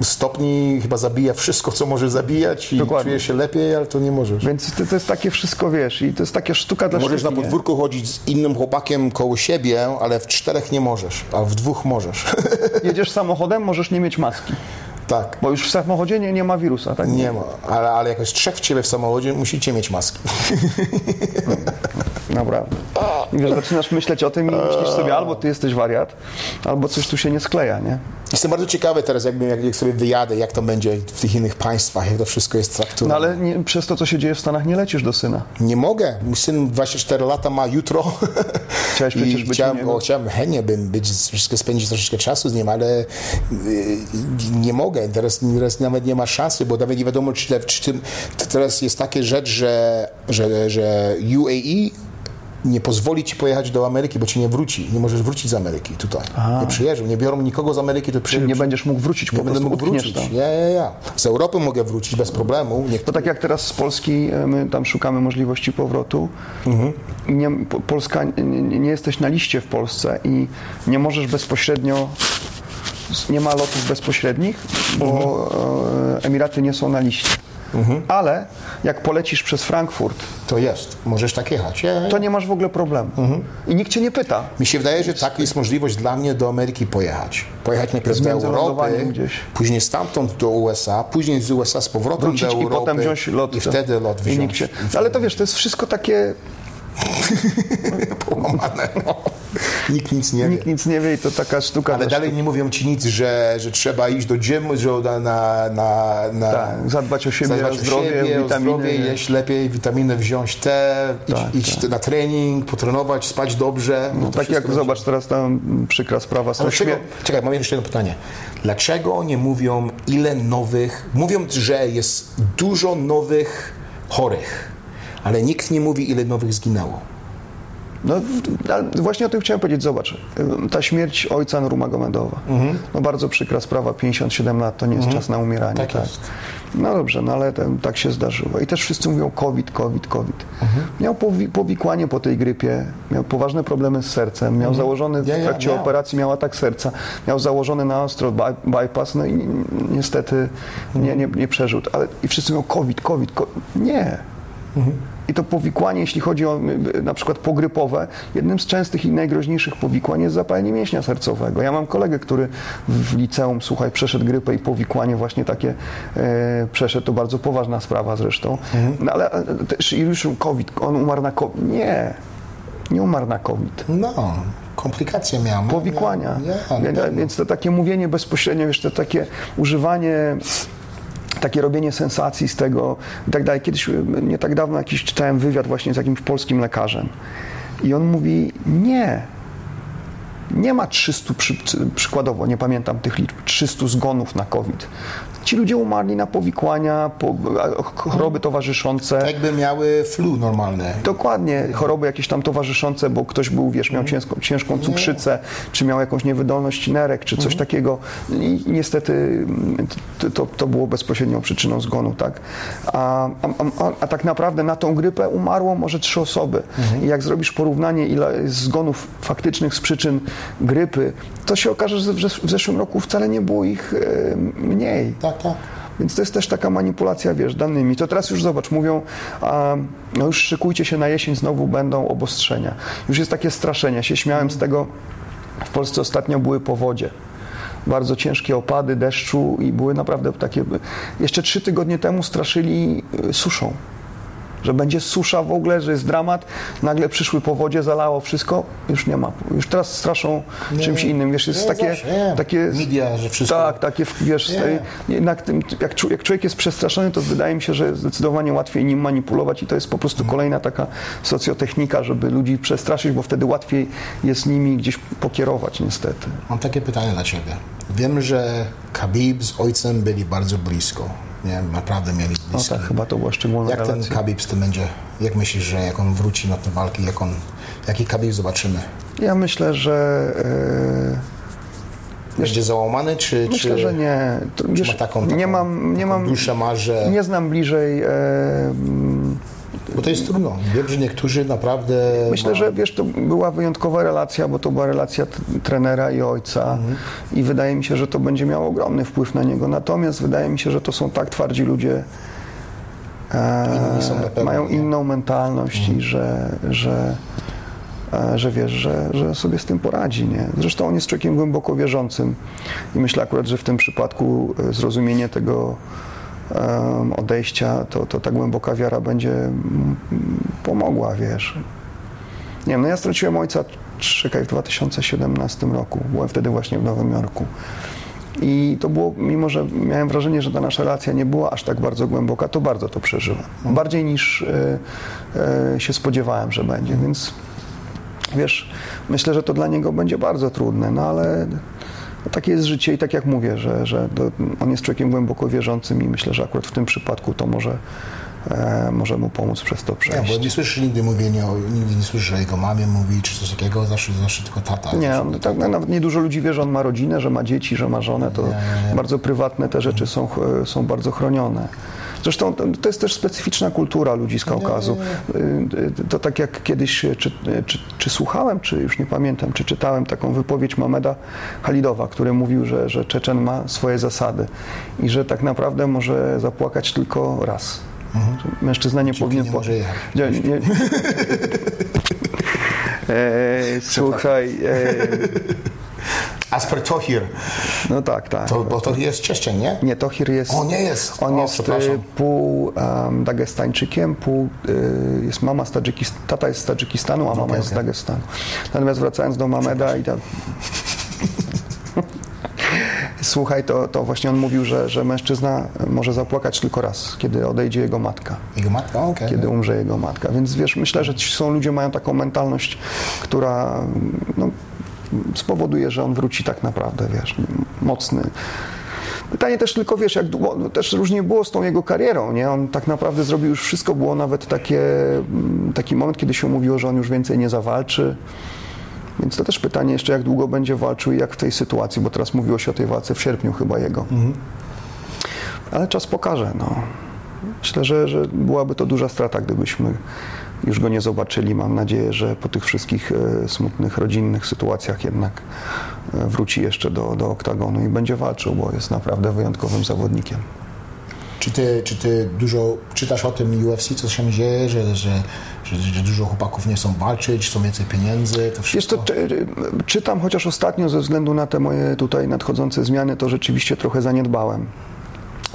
stopni, chyba zabija wszystko, co może zabijać i Dokładnie. czujesz się lepiej, ale to nie możesz. Więc to, to jest takie wszystko, wiesz, i to jest taka sztuka dla Możesz na nie? podwórku chodzić z innym chłopakiem koło siebie, ale w czterech nie możesz, a w dwóch możesz. [LAUGHS] Jedziesz samochodem, możesz nie mieć maski, tak. bo już w samochodzie nie, nie ma wirusa, tak? Nie ma, ale, ale jak jest trzech w ciebie w samochodzie, musicie mieć maski. [LAUGHS] Naprawdę. Wiesz, zaczynasz myśleć o tym i myślisz sobie, albo ty jesteś wariat, albo coś tu się nie skleja, nie? Jestem bardzo ciekawy teraz, jakby, jak, sobie wyjadę, jak to będzie w tych innych państwach, jak to wszystko jest No traktowane. ale nie, przez to, co się dzieje w Stanach, nie lecisz do syna. Nie mogę. Mój syn 24 lata ma jutro. Chciałeś [LAUGHS] przecież I być chciałem, o, chciałem chętnie bym być, spędzić troszeczkę czasu z nim, ale y, nie mogę. Teraz, teraz nawet nie ma szansy, bo nawet nie wiadomo, czy, czy tym, teraz jest taka rzecz, że, że, że UAE nie pozwoli ci pojechać do Ameryki, bo ci nie wróci. Nie możesz wrócić z Ameryki tutaj. Nie przyjeżdżą, nie biorą nikogo z Ameryki, to przyjeżdżą. nie będziesz mógł wrócić, po nie będę prostu mógł wrócić. tam. Ja, ja, ja. Z Europy mogę wrócić bez problemu. Niech To tak jak teraz z Polski, e, my tam szukamy możliwości powrotu. Nie, po- Polska, nie, nie nie jesteś na liście w Polsce i nie możesz bezpośrednio, nie ma lotów bezpośrednich, bo e, Emiraty nie są na liście. Ale jak polecisz przez Frankfurt, to jest. Możesz tak jechać. Ja, ja, to nie masz w ogóle problemu. I nikt cię nie pyta. Mi się wydaje, że taka jest możliwość dla mnie do Ameryki pojechać. Pojechać najpierw Z do Europy, gdzieś. później stamtąd do USA, później z USA z powrotem Wrócić do i Europy potem wziąć lot. i wtedy lot I wziąć. nikt cię, ale to wiesz, to jest wszystko takie, [LAUGHS] Połamane, no. Nikt nic nie wie. nikt nic nie wie i to taka sztuka. Ale dalej nie mówią ci nic, że, że trzeba iść do gymu, że na, na, na, na Tak, zadbać o siebie, zadbać o zdrowie, siebie, o witaminy. zdrowie, jeść lepiej, witaminy wziąć te, Tak, iść, iść na trening, potrenować, spać dobrze. No to Tak jak zobacz teraz tam przykra sprawa Ale śmier- czekaj, mam jeszcze jedno pytanie. Dlaczego nie mówią, ile nowych. Mówią, że jest dużo nowych chorych, ale nikt nie mówi, ile nowych zginęło. No właśnie o tym chciałem powiedzieć, zobacz, ta śmierć ojca Nurmagomedova, no bardzo przykra sprawa, 57 lat to nie jest czas na umieranie. Tak jest. No dobrze, no ale ten, tak się zdarzyło. I też wszyscy mówią COVID, COVID, COVID. Miał powi- powikłanie po tej grypie, miał poważne problemy z sercem, miał założony w Ja, ja, trakcie miał. operacji, miał atak serca, miał założony na ostro by- bypass, no i ni- niestety nie, nie, nie przeżył. Ale, I wszyscy mówią COVID, COVID, COVID. Nie. I to powikłanie, jeśli chodzi o na przykład pogrypowe, jednym z częstych i najgroźniejszych powikłań jest zapalenie mięśnia sercowego. Ja mam kolegę, który w liceum, słuchaj, przeszedł grypę i powikłanie właśnie takie e, przeszedł, to bardzo poważna sprawa zresztą. No ale e, też już COVID, on umarł na COVID. Nie, nie umarł na COVID. No, komplikacje miałem. Powikłania. Ja, ja, Więc- to takie mówienie bezpośrednio, to takie używanie takie robienie sensacji z tego i tak dalej. Kiedyś, y, nie tak dawno, jakiś czytałem wywiad właśnie z jakimś polskim lekarzem i on mówi, nie, nie ma 300, przy, przykładowo, nie pamiętam tych liczb, 300 zgonów na COVID. Ci ludzie umarli na powikłania, po, choroby towarzyszące. Jakby miały flu normalne. Dokładnie, choroby jakieś tam towarzyszące, bo ktoś był, wiesz, miał ciężką, ciężką cukrzycę, czy miał jakąś niewydolność nerek, czy coś takiego. I niestety mm, to, to, było bezpośrednią przyczyną zgonu, tak? A, a, a, a tak naprawdę na tą grypę umarło może trzy osoby. I jak zrobisz porównanie, ile zgonów faktycznych z przyczyn grypy, to się okaże, że w zesz- w zeszłym roku wcale nie było ich mniej. Tak, tak. Więc to jest też taka manipulacja, wiesz, danymi. To teraz już zobacz, mówią, a, no już szykujcie się na jesień, znowu będą obostrzenia. Już jest takie straszenie. Ja się śmiałem z tego, w Polsce ostatnio były powodzie. bardzo ciężkie opady deszczu i były naprawdę takie. Jeszcze trzy tygodnie temu straszyli y, suszą że będzie susza w ogóle, że jest dramat, nagle przyszły powodzie, zalało wszystko, już nie ma. Już teraz straszą czymś innym, wiesz, jest nie, takie... zawsze, nie. takie Media, że wszystko- Tak, takie, wiesz, Nie. jednak tym, jak, jak człowiek jest przestraszony, to wydaje mi się, że zdecydowanie łatwiej nim manipulować i to jest po prostu kolejna taka socjotechnika, żeby ludzi przestraszyć, bo wtedy łatwiej jest nimi gdzieś pokierować niestety. Mam takie pytanie dla Ciebie. Wiem, że Khabib z ojcem byli bardzo blisko. Nie, naprawdę mieli No blisko. tak, chyba to była szczególna Jak ten relacja. Khabib z tym będzie? Jak myślisz, że jak on wróci na te walki, jak on, jaki Khabib zobaczymy? Ja myślę, że... e, Będzie załamany, czy, Myślę, czy, że nie. To, czy ma taką, taką, nie mam, nie taką mam, duszę ma, że... nie znam bliżej. Mm, Bo to jest trudno. Wiem, że niektórzy naprawdę... myślę, ma- że wiesz, to była wyjątkowa relacja, bo to była relacja trenera i ojca i wydaje mi się, że to będzie miało ogromny wpływ na niego. Natomiast wydaje mi się, że to są tak twardzi ludzie, e, mają? Mhm. inną mentalność i że, że, e, że wiesz, że, że sobie z tym poradzi. Nie? Zresztą on jest człowiekiem głęboko wierzącym i myślę akurat, że w tym przypadku e, zrozumienie tego odejścia, to, to ta głęboka wiara będzie mm, pomogła, wiesz. Nie wiem, no ja straciłem ojca, czekaj, w 2017 roku. Byłem wtedy właśnie w Nowym Jorku. I to było, mimo że miałem wrażenie, że ta nasza relacja nie była aż tak bardzo głęboka, to bardzo to przeżyłem. Bardziej niż e, e, się spodziewałem, że będzie, więc wiesz, myślę, że to dla niego będzie bardzo trudne, no ale takie jest życie i tak jak mówię, że, że on jest człowiekiem głęboko wierzącym i myślę, że akurat w tym przypadku to może, e, może mu pomóc przez to przejść. bo nie słyszysz nigdy mówienia, o- nigdy nie słyszysz, że jego mamie mówi, czy coś takiego, zawsze, zawsze tylko tata. Nie, on, tak, tata. nawet niedużo ludzi wie, że on ma rodzinę, że ma dzieci, że ma żonę, to Nie, nie, nie. bardzo prywatne te rzeczy są, ch- są bardzo chronione. Zresztą to, jest też specyficzna kultura ludzi z Kaukazu. Y, To tak jak kiedyś, y, czy, y, czy, czy słuchałem, czy już nie pamiętam, czy czytałem taką wypowiedź Mameda Halidowa, który mówił, że, że Czeczen ma swoje zasady i że tak naprawdę może zapłakać tylko raz. Że Mężczyzna nie powinien... nie pła- może jechać. Nie, nie. [LAUGHS] E, słuchaj, e, Asper Tohir, no tak, tak. to, bo to jest Czeszczyn, nie? Nie, Tohir jest. O, nie jest. On O, jest e, pół um, Dagestańczykiem, pół e, jest mama z Tadżykistanu, tata jest z Tadżykistanu, a mama okej, jest z okej. Dagestanu. Natomiast wracając do Mameda i tam. [LAUGHS] Słuchaj, to, to właśnie on mówił, że, że mężczyzna może zapłakać tylko raz, kiedy odejdzie jego matka. Jego matka? Okej. kiedy umrze jego matka. Więc wiesz, myślę, że ci są ludzie, mają taką mentalność, która no, spowoduje, że on wróci tak naprawdę, wiesz, mocny. Pytanie też tylko, wiesz, jak długo, no, też różnie było z tą jego karierą, nie? On tak naprawdę zrobił już wszystko, było nawet takie, mm, taki moment, kiedy się mówiło, że on już więcej nie zawalczy. Więc to też pytanie jeszcze, jak długo będzie walczył i jak w tej sytuacji, bo teraz mówiło się o tej walce w sierpniu chyba jego. Ale czas pokaże, no. Myślę, że, że byłaby to duża strata, gdybyśmy już go nie zobaczyli. Mam nadzieję, że po tych wszystkich e, smutnych, rodzinnych sytuacjach jednak e, wróci jeszcze do, do oktagonu i będzie walczył, bo jest naprawdę wyjątkowym zawodnikiem. Czy ty, czy ty dużo czytasz o tym UFC, co się dzieje, że, że, że, że dużo chłopaków nie chcą walczyć, są więcej pieniędzy, to wszystko? to, czy, czytam, chociaż ostatnio ze względu na te moje tutaj nadchodzące zmiany, to rzeczywiście trochę zaniedbałem.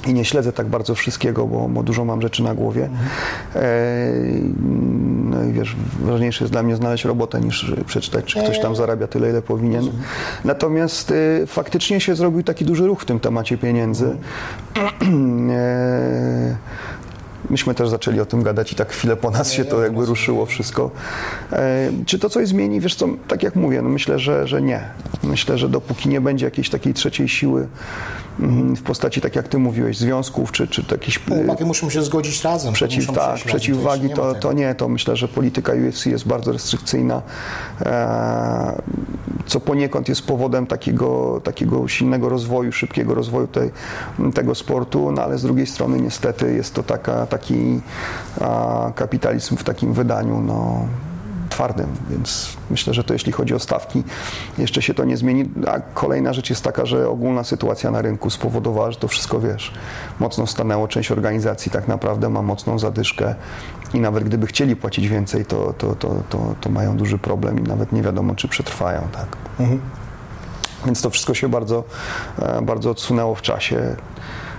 I nie śledzę tak bardzo wszystkiego, bo, bo dużo mam rzeczy na głowie. E, no i wiesz, ważniejsze jest dla mnie znaleźć robotę niż przeczytać, czy ktoś tam zarabia tyle, ile powinien. Natomiast e, faktycznie się zrobił taki duży ruch w tym temacie pieniędzy. E, Myśmy też zaczęli o tym gadać i tak chwilę po nas się to jakby ruszyło wszystko. E, czy to coś zmieni? Wiesz co, tak jak mówię, no myślę, że, że nie. Myślę, że dopóki nie będzie jakiejś takiej trzeciej siły w postaci, tak jak ty mówiłeś, związków, czy, czy jakichś e, Chłopaki muszą się zgodzić razem. Przeciw, tak, razem, przeciwwagi to, to tego. nie, to myślę, że polityka UFC jest bardzo restrykcyjna, e, co poniekąd jest powodem takiego, takiego silnego rozwoju, szybkiego rozwoju tej, tego sportu, no ale z drugiej strony niestety jest to taka, taki kapitalizm w takim wydaniu, no twardym, więc myślę, że to jeśli chodzi o stawki, jeszcze się to nie zmieni. A kolejna rzecz jest taka, że ogólna sytuacja na rynku spowodowała, że to wszystko, wiesz, mocno stanęło. Część organizacji tak naprawdę ma mocną zadyszkę i nawet gdyby chcieli płacić więcej, to, to, to, to, to mają duży problem i nawet nie wiadomo, czy przetrwają, tak. Więc to wszystko się bardzo, e, bardzo odsunęło w czasie.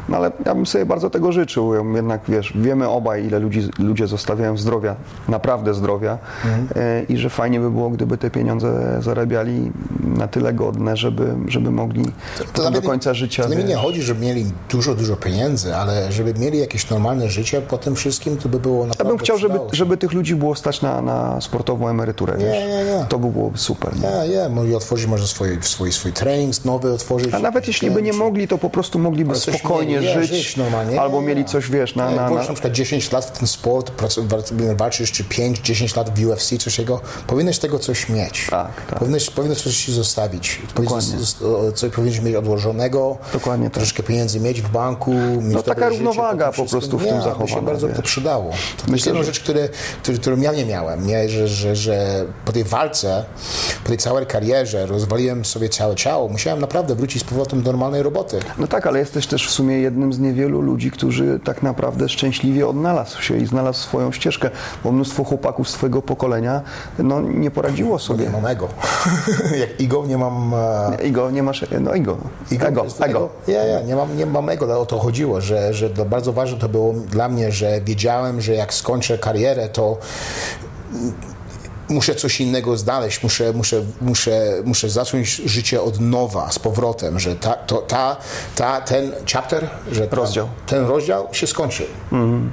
No ale ja bym sobie bardzo tego życzył. Ja Jednak wiesz, wiemy obaj, ile ludzi, ludzie zostawiają zdrowia, naprawdę zdrowia e, i że fajnie by było, gdyby te pieniądze zarabiali na tyle godne, żeby, żeby mogli potem do nawet nie- końca życia. To mi nie chodzi, żeby mieli dużo, dużo pieniędzy, ale żeby mieli jakieś normalne życie po tym wszystkim, to by było ja naprawdę bym chciał, żeby, żeby tych ludzi było stać na, na sportową emeryturę. Wiesz? Nie, nie, nie. To by byłoby super. nie? Ja, ja, może otworzyć może swój, swój, swój trening nowy otworzyć. A nawet jeśli by nie mogli, to po prostu mogliby spokojnie żyć, żyć normalnie, albo mieli coś, wiesz, na... Na, na na przykład 10 lat w ten sport, walczysz czy 5, 10 lat w UFC, coś takiego, powinieneś tego coś mieć. Tak, tak. Powinieneś, powinieneś coś ci zostawić. Dokładnie. Coś powinieneś mieć odłożonego, Dokładnie tak. troszkę pieniędzy mieć w banku, mieć No, taka życie równowaga tym po prostu w tym nie, zachowana, Mi się bardzo wiesz. to przydało. To jest jedna że- rzecz, które, które, którą ja nie miałem, nie? Że, że, że po tej walce, tej całej karierze rozwaliłem sobie całe ciało. Musiałem naprawdę wrócić z powrotem do normalnej roboty. No tak, ale jesteś też w sumie jednym z niewielu ludzi, którzy tak naprawdę szczęśliwie odnalazł się i znalazł swoją ścieżkę, bo mnóstwo chłopaków z twojego pokolenia no, nie poradziło sobie. Nie mam ego. [LAUGHS] Jak Igo nie mam... e, Igo, nie masz... No Igo. Ego, Ego, jest ego. Ja, ja, nie mam, nie mam ego, ale o to chodziło, że, że bardzo ważne to było dla mnie, że wiedziałem, że jak skończę karierę, to muszę coś innego znaleźć, muszę, muszę, muszę, muszę zacząć życie od nowa, z powrotem, że ta, to, ta, ta, ten chapter, że ta, Rozdział. ten rozdział się skończy.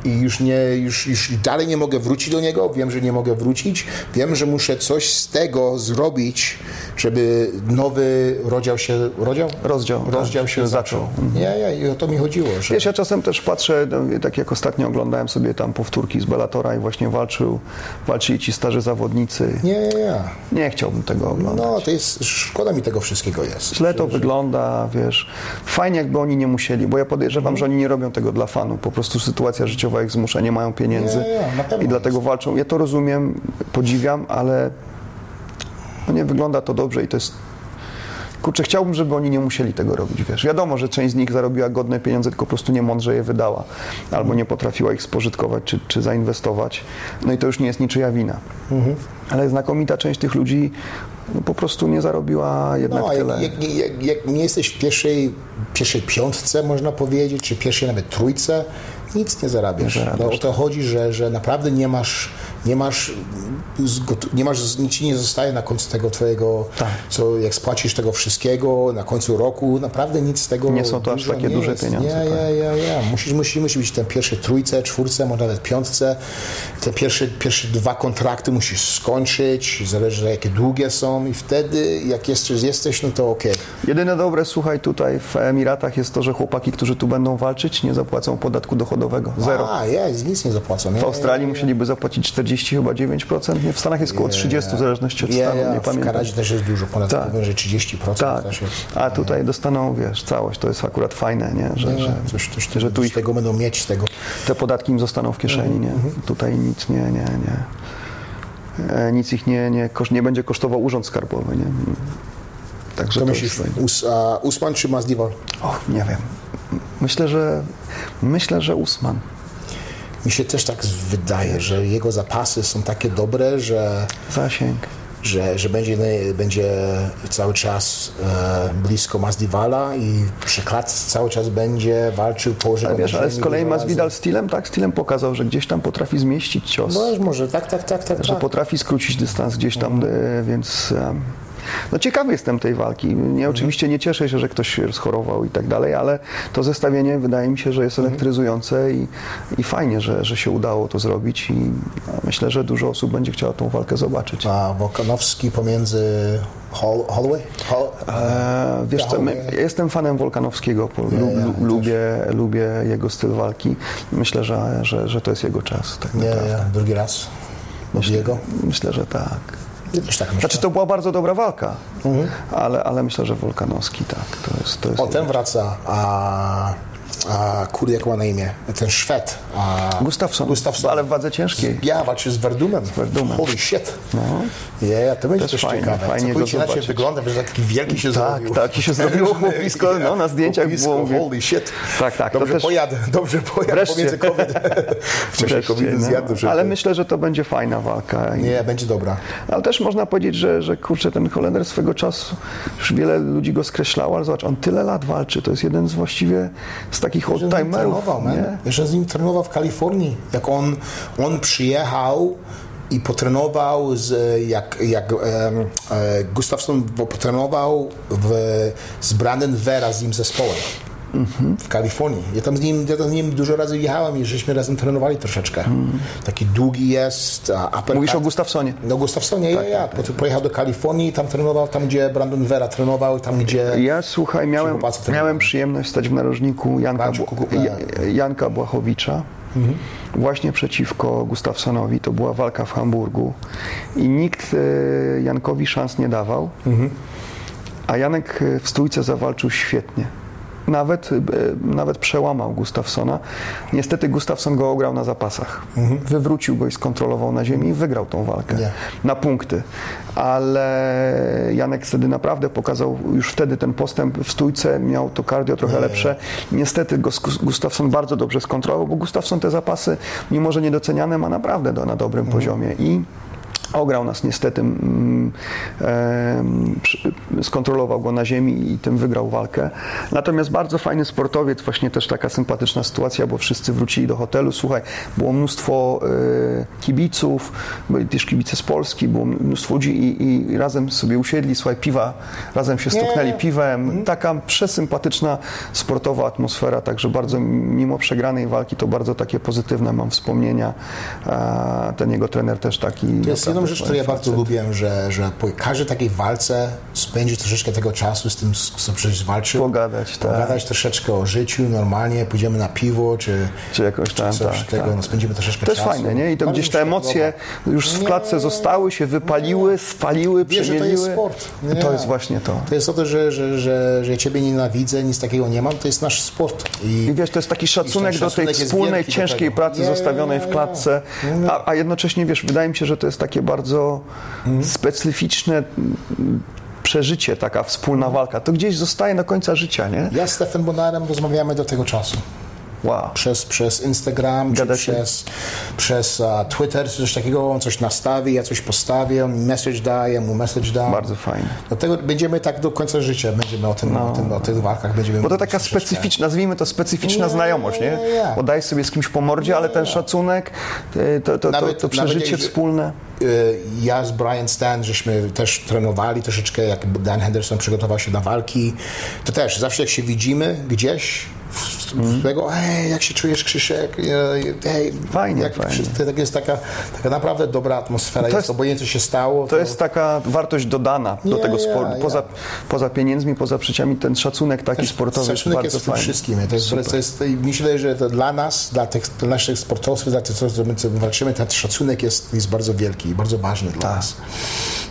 I już, nie, już, już dalej nie mogę wrócić do niego, wiem, że nie mogę wrócić, wiem, że muszę coś z tego zrobić, żeby nowy rozdział się, rozdział? Rozdział, tak, rozdział się się zaczął. zaczął. Ja, ja, o to mi chodziło, że Wiesz, ja czasem też patrzę, no, tak jak ostatnio oglądałem sobie tam powtórki z Bellatora i właśnie walczył, walczyli ci starzy zawodnicy. Nie, nie, nie. Nie chciałbym tego oglądać. No, to jest, szkoda mi tego wszystkiego jest. Źle to wygląda, wiesz. Fajnie, jakby oni nie musieli, bo ja podejrzewam, Mhm. że oni nie robią tego dla fanu. Po prostu sytuacja życiowa ich zmusza, nie mają pieniędzy Nie, nie, i dlatego jest. walczą. Ja to rozumiem, podziwiam, ale no nie wygląda to dobrze i to jest. Kurczę, chciałbym, żeby oni nie musieli tego robić, wiesz. Wiadomo, że część z nich zarobiła godne pieniądze, tylko po prostu niemądrze je wydała. Albo nie potrafiła ich spożytkować, czy, czy zainwestować. No i to już nie jest niczyja wina. Mhm. Ale znakomita część tych ludzi no, po prostu nie zarobiła jednak No, tyle. jak, jak, jak, jak nie jesteś w pierwszej, pierwszej piątce, można powiedzieć, czy pierwszej nawet trójce, nic nie zarabiasz. Nie zarabiasz, No, o to chodzi, że, że naprawdę nie masz, nie masz, nie masz, nic ci nie zostaje na końcu tego twojego, Tak. co jak spłacisz tego wszystkiego na końcu roku, naprawdę nic z tego Nie są to aż takie duże jest. pieniądze, Ja, ja, ja, ja. Musisz, musi, musi być w tej pierwszej trójce, czwórce, może nawet piątce. Te pierwsze, pierwsze dwa kontrakty musisz skończyć, zależy jakie długie są i wtedy jak jeszcze jesteś, no to okej. Jedyne dobre, słuchaj, tutaj w Emiratach jest to, że chłopaki, którzy tu będą walczyć, nie zapłacą podatku dochodowego. Zero. A, jest, nic nie zapłacą. W Australii musieliby zapłacić 40 chyba 9%, nie? w Stanach jest około 30 w zależności od stanu, nie w pamiętam. Kanadzie też jest dużo, ponad Tak. powyżej 30%. Tak, a tutaj dostaną, wiesz, całość, to jest akurat fajne, nie? Że, że, Coś, coś, że tu ich, tego będą mieć z tego. te podatki im zostaną w kieszeni, nie? Mhm, Tutaj nic nie, nie, nie. E, Nic ich nie, nie, nie będzie kosztował urząd skarbowy, nie? Także Co to myślisz. Us, a, Usman czy Masdiwal? Och, nie wiem. Myślę, że myślę, że Usman. Mi się też tak wydaje, że jego zapasy są takie dobre, że Zasięg. że, że będzie, będzie cały czas e, blisko Masdiwala i przy klatce cały czas będzie walczył położenie. Ale wiesz, ale z kolei Masvidal stylem, tak, stylem pokazał, że gdzieś tam potrafi zmieścić cios, No może, tak, tak, tak, tak. że tak. potrafi skrócić dystans gdzieś tam, e, więc em, no ciekawy jestem tej walki. Nie, oczywiście nie cieszę się, że ktoś się schorował i tak dalej, ale to zestawienie wydaje mi się, że jest elektryzujące i, i fajnie, że, że się udało to zrobić i myślę, że dużo osób będzie chciało tą walkę zobaczyć. A Wokanowski pomiędzy Hol, Holloway? Hol, E, wiesz co, my, ja jestem fanem Wolkanowskiego, ja też. lubię, lubię jego styl walki. Myślę, że, że, że to jest jego czas. Tak nie, naprawdę. nie, drugi raz. Jego? Myślę, że tak. Też tak myślę. Znaczy to była bardzo dobra walka, ale, ale myślę, że Wolkanowski tak. To jest, to jest O, ten wraca, a a, kurde, jak ma na imię? Ten Szwed. A, Gustafsson, Gustafsson. ale w wadze ciężkiej. Ja walczy z Verdumem. Verdumem. Holy shit. No. Yeah, to będzie Też też fajnie, ciekawe. fajnie Co go inaczej wygląda, że taki wielki się Tak, zrobił. tak, i się zrobiło [LAUGHS] chłopisko, no, na zdjęciach Chłopisko, było, mówię. Holy shit. Tak, tak, to Dobrze też- pojadę, dobrze pojadę Wreszcie. pomiędzy COVID. [LAUGHS] Wcześniej COVID no. zjadł. Ale myślę, że to będzie fajna walka. Nie, będzie dobra. Ale też można powiedzieć, że, że kurczę, ten Holender swego czasu, już wiele ludzi go skreślało, ale zobacz, on tyle lat walczy, to jest jeden z właściwie z takich old-timerów. trenował, man. nie? Jeszcze z nim trenował w Kalifornii. Jak on, on przyjechał i potrenował z, jak, jak em, e, Gustafsson potrenował w, z Brandon Vera z nim zespołem. W Kalifornii. Ja tam, z nim, ja tam z nim dużo razy jechałem i żeśmy razem trenowali troszeczkę. Taki długi jest. Uppercut. Mówisz o Gustafsonie. No Gustafsonie, ja, ja. Potem pojechał do Kalifornii i tam trenował, tam gdzie Brandon Vera trenował, tam gdzie... Ja słuchaj, miałem, miałem przyjemność stać w narożniku Janka, Janka Błachowicza. Właśnie przeciwko Gustafsonowi. To była walka w Hamburgu i nikt e, Jankowi szans nie dawał. A Janek e, w stójce zawalczył świetnie. Nawet, e, nawet przełamał Gustafsona. Niestety Gustafson go ograł na zapasach. Wywrócił go i skontrolował na ziemi i wygrał tą walkę Nie. na punkty. Ale Janek wtedy naprawdę pokazał już wtedy ten postęp w stójce, miał to cardio trochę lepsze. Niestety go Gus- Gustafsson bardzo dobrze skontrolował, bo Gustafsson te zapasy, mimo że niedoceniane, ma naprawdę do, na dobrym poziomie. I Ograł nas niestety, mm, skontrolował go na ziemi i tym wygrał walkę. Natomiast bardzo fajny sportowiec, właśnie też taka sympatyczna sytuacja, bo wszyscy wrócili do hotelu. Słuchaj, było mnóstwo e, kibiców, byli też kibice z Polski, było mnóstwo ludzi i, i razem sobie usiedli, słuchaj, piwa, razem się stuknęli piwem. Taka przesympatyczna sportowa atmosfera, także bardzo mimo przegranej walki to bardzo takie pozytywne mam wspomnienia. Ten jego trener też taki. Jest jedną rzecz, którą ja bardzo lubię, że, że po każdej takiej walce spędzi troszeczkę tego czasu z tym, z co przecież walczył. Pogadać, tak. Pogadać troszeczkę o życiu normalnie, pójdziemy na piwo, czy, Czy jakoś tam, coś tak, tego, tak. no, spędzimy troszeczkę To jest czasu. fajne, nie? I to Bardzo gdzieś te emocje już w Nie, klatce zostały, się wypaliły, spaliły, Wiesz, że przemieliły. to jest sport. Nie. To jest właśnie to. To jest o to, że, że, że, że ja Ciebie nienawidzę, nic takiego nie mam, to jest nasz sport. I, I wiesz, to jest taki szacunek do tej szacunek wspólnej, ciężkiej pracy zostawionej w klatce, a, a jednocześnie, wiesz, wydaje mi się, że to jest takie bardzo Mhm. specyficzne przeżycie, taka wspólna walka. To gdzieś zostaje do końca życia, nie? ja z Stefan Bonarem rozmawiamy do tego czasu. Wow. Przez, przez Instagram, przez, przez uh, Twitter, czy coś takiego, on coś nastawi, ja coś postawię, on message da, ja mu message dam. Bardzo fajnie. Dlatego będziemy tak do końca życia, będziemy o, tym, o, tym, o tych walkach będziemy Bo to taka specyficzna, nazwijmy to specyficzna znajomość, nie? nie. Bo dajesz sobie z kimś po mordzie, ale ten szacunek, y, to, to, to, Nawet- to przeżycie nawet wspólne. Y, Ja z Brian Stan, żeśmy też trenowali troszeczkę, jak Dan Henderson przygotował się na walki, to też zawsze jak się widzimy gdzieś, tego, hej, jak się czujesz Krzysiek, hej, Fajnie, jak, fajnie. wszyscy- To jest taka, taka naprawdę dobra atmosfera, jest, jest- obojętnie co się stało. To jest taka wartość dodana do tego sportu. Poza, poza pieniędzmi, poza przyciami, ten szacunek taki sportowy jest Szacunek bardzo jest tym fajny. wszystkim. To jest, to jest, i myślę, że to dla nas, dla tych dla naszych sportowców, dla tych, co my walczymy, ten szacunek jest, jest bardzo wielki i bardzo ważny dla Tak. nas.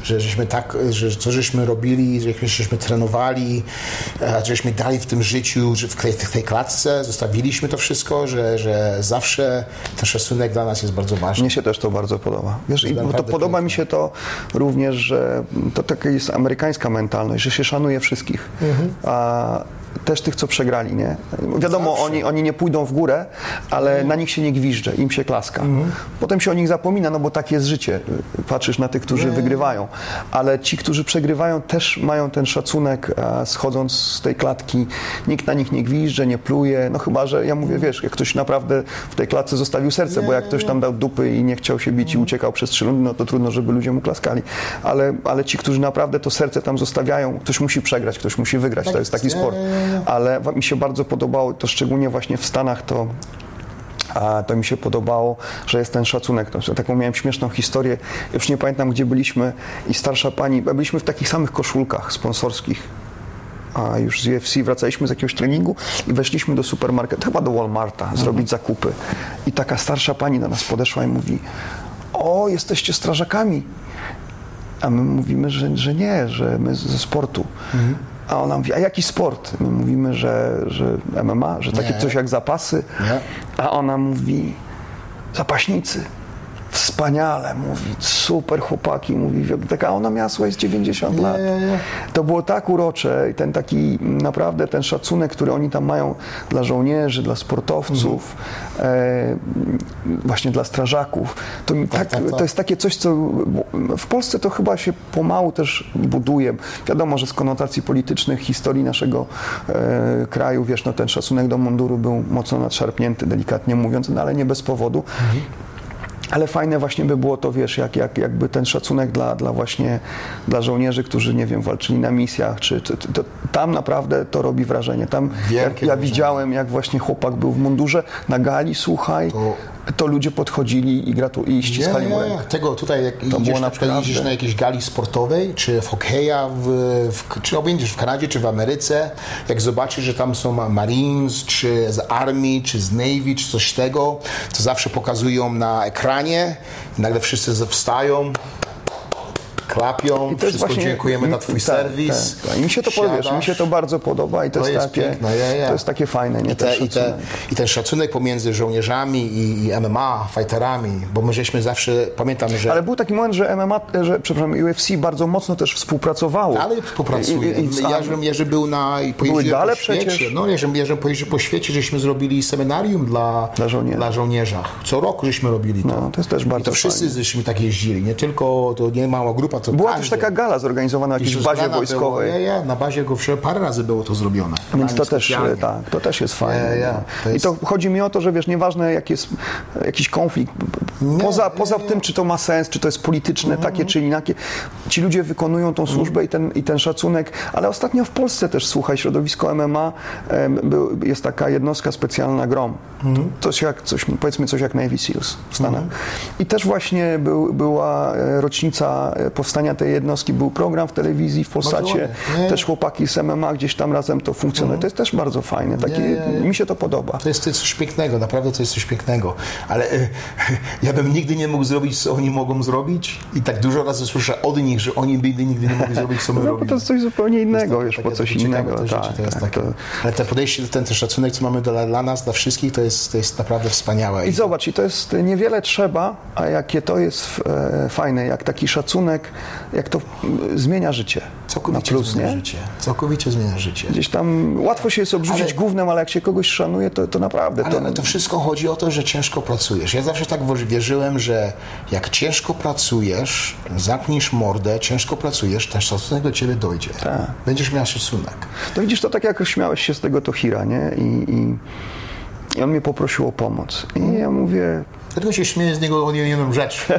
Że żeśmy tak, że co żeśmy robili, że żeśmy trenowali, e, żeśmy dali w tym życiu, że w tej, tej klatce, zostawiliśmy to wszystko, że, że zawsze ten szacunek dla nas jest bardzo ważny. Mnie się też to bardzo podoba. Wiesz, i, bo to podoba mi się to również, że to taka jest amerykańska mentalność, że się szanuje wszystkich. A też tych, co przegrali, nie? Wiadomo, Zawsze. oni, oni nie pójdą w górę, ale na nich się nie gwizdże, im się klaska. Potem się o nich zapomina, no bo tak jest życie. Patrzysz na tych, którzy wygrywają. Ale ci, którzy przegrywają, też mają ten szacunek, a schodząc z tej klatki. Nikt na nich nie gwizdże, nie pluje. No chyba, że ja mówię, wiesz, jak ktoś naprawdę w tej klatce zostawił serce, bo jak ktoś tam dał dupy i nie chciał się bić i uciekał przez trzy rundy, no to trudno, żeby ludzie mu klaskali. Ale, ale ci, którzy naprawdę to serce tam zostawiają, ktoś musi przegrać, ktoś musi wygrać. To jest taki sport. Ale mi się bardzo podobało, to szczególnie właśnie w Stanach, to a to mi się podobało, że jest ten szacunek. To, taką miałem śmieszną historię. Już nie pamiętam, gdzie byliśmy i starsza pani, byliśmy w takich samych koszulkach sponsorskich. A już z UFC wracaliśmy z jakiegoś treningu i weszliśmy do supermarketu, chyba do Walmarta, zrobić zakupy. I taka starsza pani do nas podeszła i mówi: O, jesteście strażakami. A my mówimy, że, że nie, że my ze sportu. A ona mówi, a jaki sport? My mówimy, że, że MMA, że takie Nie. coś jak zapasy. Nie. A ona mówi, zapaśnicy. Wspaniale, mówi, super chłopaki, mówi, taka ona miała słuchaj z 90 Nie, lat. nie, nie. To było tak urocze i ten taki naprawdę ten szacunek, który oni tam mają dla żołnierzy, dla sportowców, e, właśnie dla strażaków. To, mi tak, tak, tak. to jest takie coś, co w Polsce to chyba się pomału też buduje. Wiadomo, że z konotacji politycznych historii naszego e, kraju, wiesz, no ten szacunek do munduru był mocno nadszarpnięty, delikatnie mówiąc, no ale nie bez powodu. Ale fajne właśnie by było to, wiesz, jak, jak, jakby ten szacunek dla, dla właśnie dla żołnierzy, którzy, nie wiem, walczyli na misjach, czy, czy to, tam naprawdę to robi wrażenie. Tam Wielkie ja wrażenie. widziałem, jak właśnie chłopak był w mundurze, na gali, słuchaj, to, To- ludzie podchodzili i, gratu, i ściskali mu rękę. tego tutaj, jak idziesz, na przykład naprawdę- na jakiejś gali sportowej, czy w hokeja, w, w, czy obędziesz w Kanadzie, czy w Ameryce, jak zobaczysz, że tam są Marines, czy z Armii, czy z Navy, czy coś tego, to zawsze pokazują na ekranie i nagle wszyscy wstają, klapią, I to wszystko właśnie- dziękujemy za twój tak, serwis. Tak, tak. I mi się to podoba, mi się to bardzo podoba i to, To jest, jest takie, piękne, ja, ja. to jest takie fajne, nie? I, te, ten i, te. I ten szacunek pomiędzy żołnierzami i, i MMA, fighterami, bo my żeśmy zawsze, pamiętam, że... Ale był taki moment, że MMA, że przepraszam, UFC bardzo mocno też współpracowało. Ale współpracuje. I, i, i, był na i pojeździłem gale po świecie. przecież. No, ja, żebym pojeździł po świecie, żeśmy zrobili seminarium dla, Dla żołnierzy. dla żołnierza. Co roku żeśmy robili to. No, to jest też I bardzo to wszyscy żeśmy tak jeździli, nie tylko, to nie mała grupa, to Była każdy. też taka gala zorganizowana w jakiejś bazie wojskowej. Było, ja, ja, na bazie go parę razy było to zrobione. Więc to też, specjalnie. tak, to też jest fajne. Ja, ja, no. to jest- I to chodzi mi o to, że wiesz, nieważne jaki jest jakiś konflikt, poza, nie, poza nie. tym, czy to ma sens, czy to jest polityczne, takie czy inakie, ci ludzie wykonują tą służbę i, ten, i ten szacunek, ale ostatnio w Polsce też, słuchaj, środowisko MMA, jest taka jednostka specjalna GROM, coś jak, coś, powiedzmy coś jak Navy SEALs w Stanach. I też właśnie był, była e, rocznica e, powstania tej jednostki, był program w telewizji w Polsacie, też chłopaki z MMA gdzieś tam razem to funkcjonuje. To jest też bardzo fajne. Takie, Nie, nie, nie. Mi się to podoba. To jest, to jest coś pięknego, naprawdę to jest coś pięknego. Ale e, [LAUGHS] ja bym nigdy nie mógł zrobić, co oni mogą zrobić. I tak dużo razy słyszę od nich, że oni by nigdy nie mogli zrobić, co my No robimy. to jest coś zupełnie innego, wiesz, po coś innego. te tak, tak, takie, to- Ale te podejście, ten, ten szacunek, co mamy dla, dla nas, dla wszystkich, to jest, to jest naprawdę wspaniałe. I zobacz, i to jest niewiele trzeba, a jakie to jest e, fajne, jak taki szacunek, jak to mm, zmienia życie. Całkowicie plus, zmienia nie? życie. Całkowicie zmienia życie. Gdzieś tam łatwo się jest obrzucić Ale- głównym, ale jak się kogoś szanuje, to, to naprawdę Ale to, to wszystko chodzi o to, że ciężko pracujesz. Ja zawsze tak wierzyłem, że jak ciężko pracujesz, zamkniesz mordę, ciężko pracujesz, ten szacunek do ciebie dojdzie. Tak. Będziesz miał szacunek. To widzisz, to tak jak śmiałeś się z tego Tohira, nie? I, i, i on mnie poprosił o pomoc. I ja mówię, Dlatego się śmieję z niego o jedną rzecz. [LAUGHS]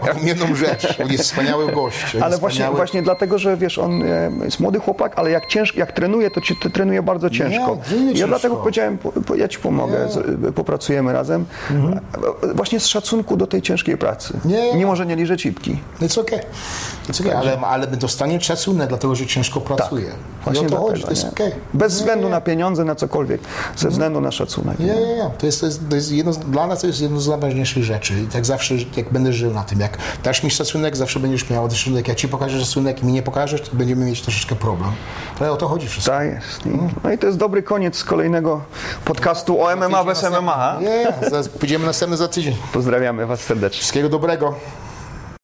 O jedną rzecz. On jest wspaniały gość. Ale jest właśnie, wspaniały. właśnie dlatego, że wiesz, on e, jest młody chłopak, ale jak, cięż, jak trenuje, to ci to trenuje bardzo ciężko. nie ja ciężko. dlatego powiedziałem, po, po, ja ci pomogę, z, popracujemy razem. E, Właśnie z szacunku do tej ciężkiej pracy. Nie. Mimo, że nie liże cipki. It's okay. It's okay. Ale, ale dostanie szacunek, dlatego że ciężko pracuje. I Właśnie o to chodzi, to jest nie? okay. Bez Nie, względu nie, na pieniądze, na cokolwiek. Ze względu na szacunek. Nie, nie, nie. To jest, to jest, to jest jedno, dla nas to jest jedno z najważniejszych rzeczy. I tak zawsze, jak będę żył na tym, jak dasz mi szacunek, zawsze będziesz miał szacunek. Jak ja ci pokażę szacunek i mi nie pokażesz, to będziemy mieć troszeczkę problem. Ale o to chodzi wszystko. Tak jest. No i to jest dobry koniec kolejnego podcastu o MMA bez MMA. Nie, pójdziemy następny za tydzień. Pozdrawiamy Was serdecznie. Wszystkiego dobrego.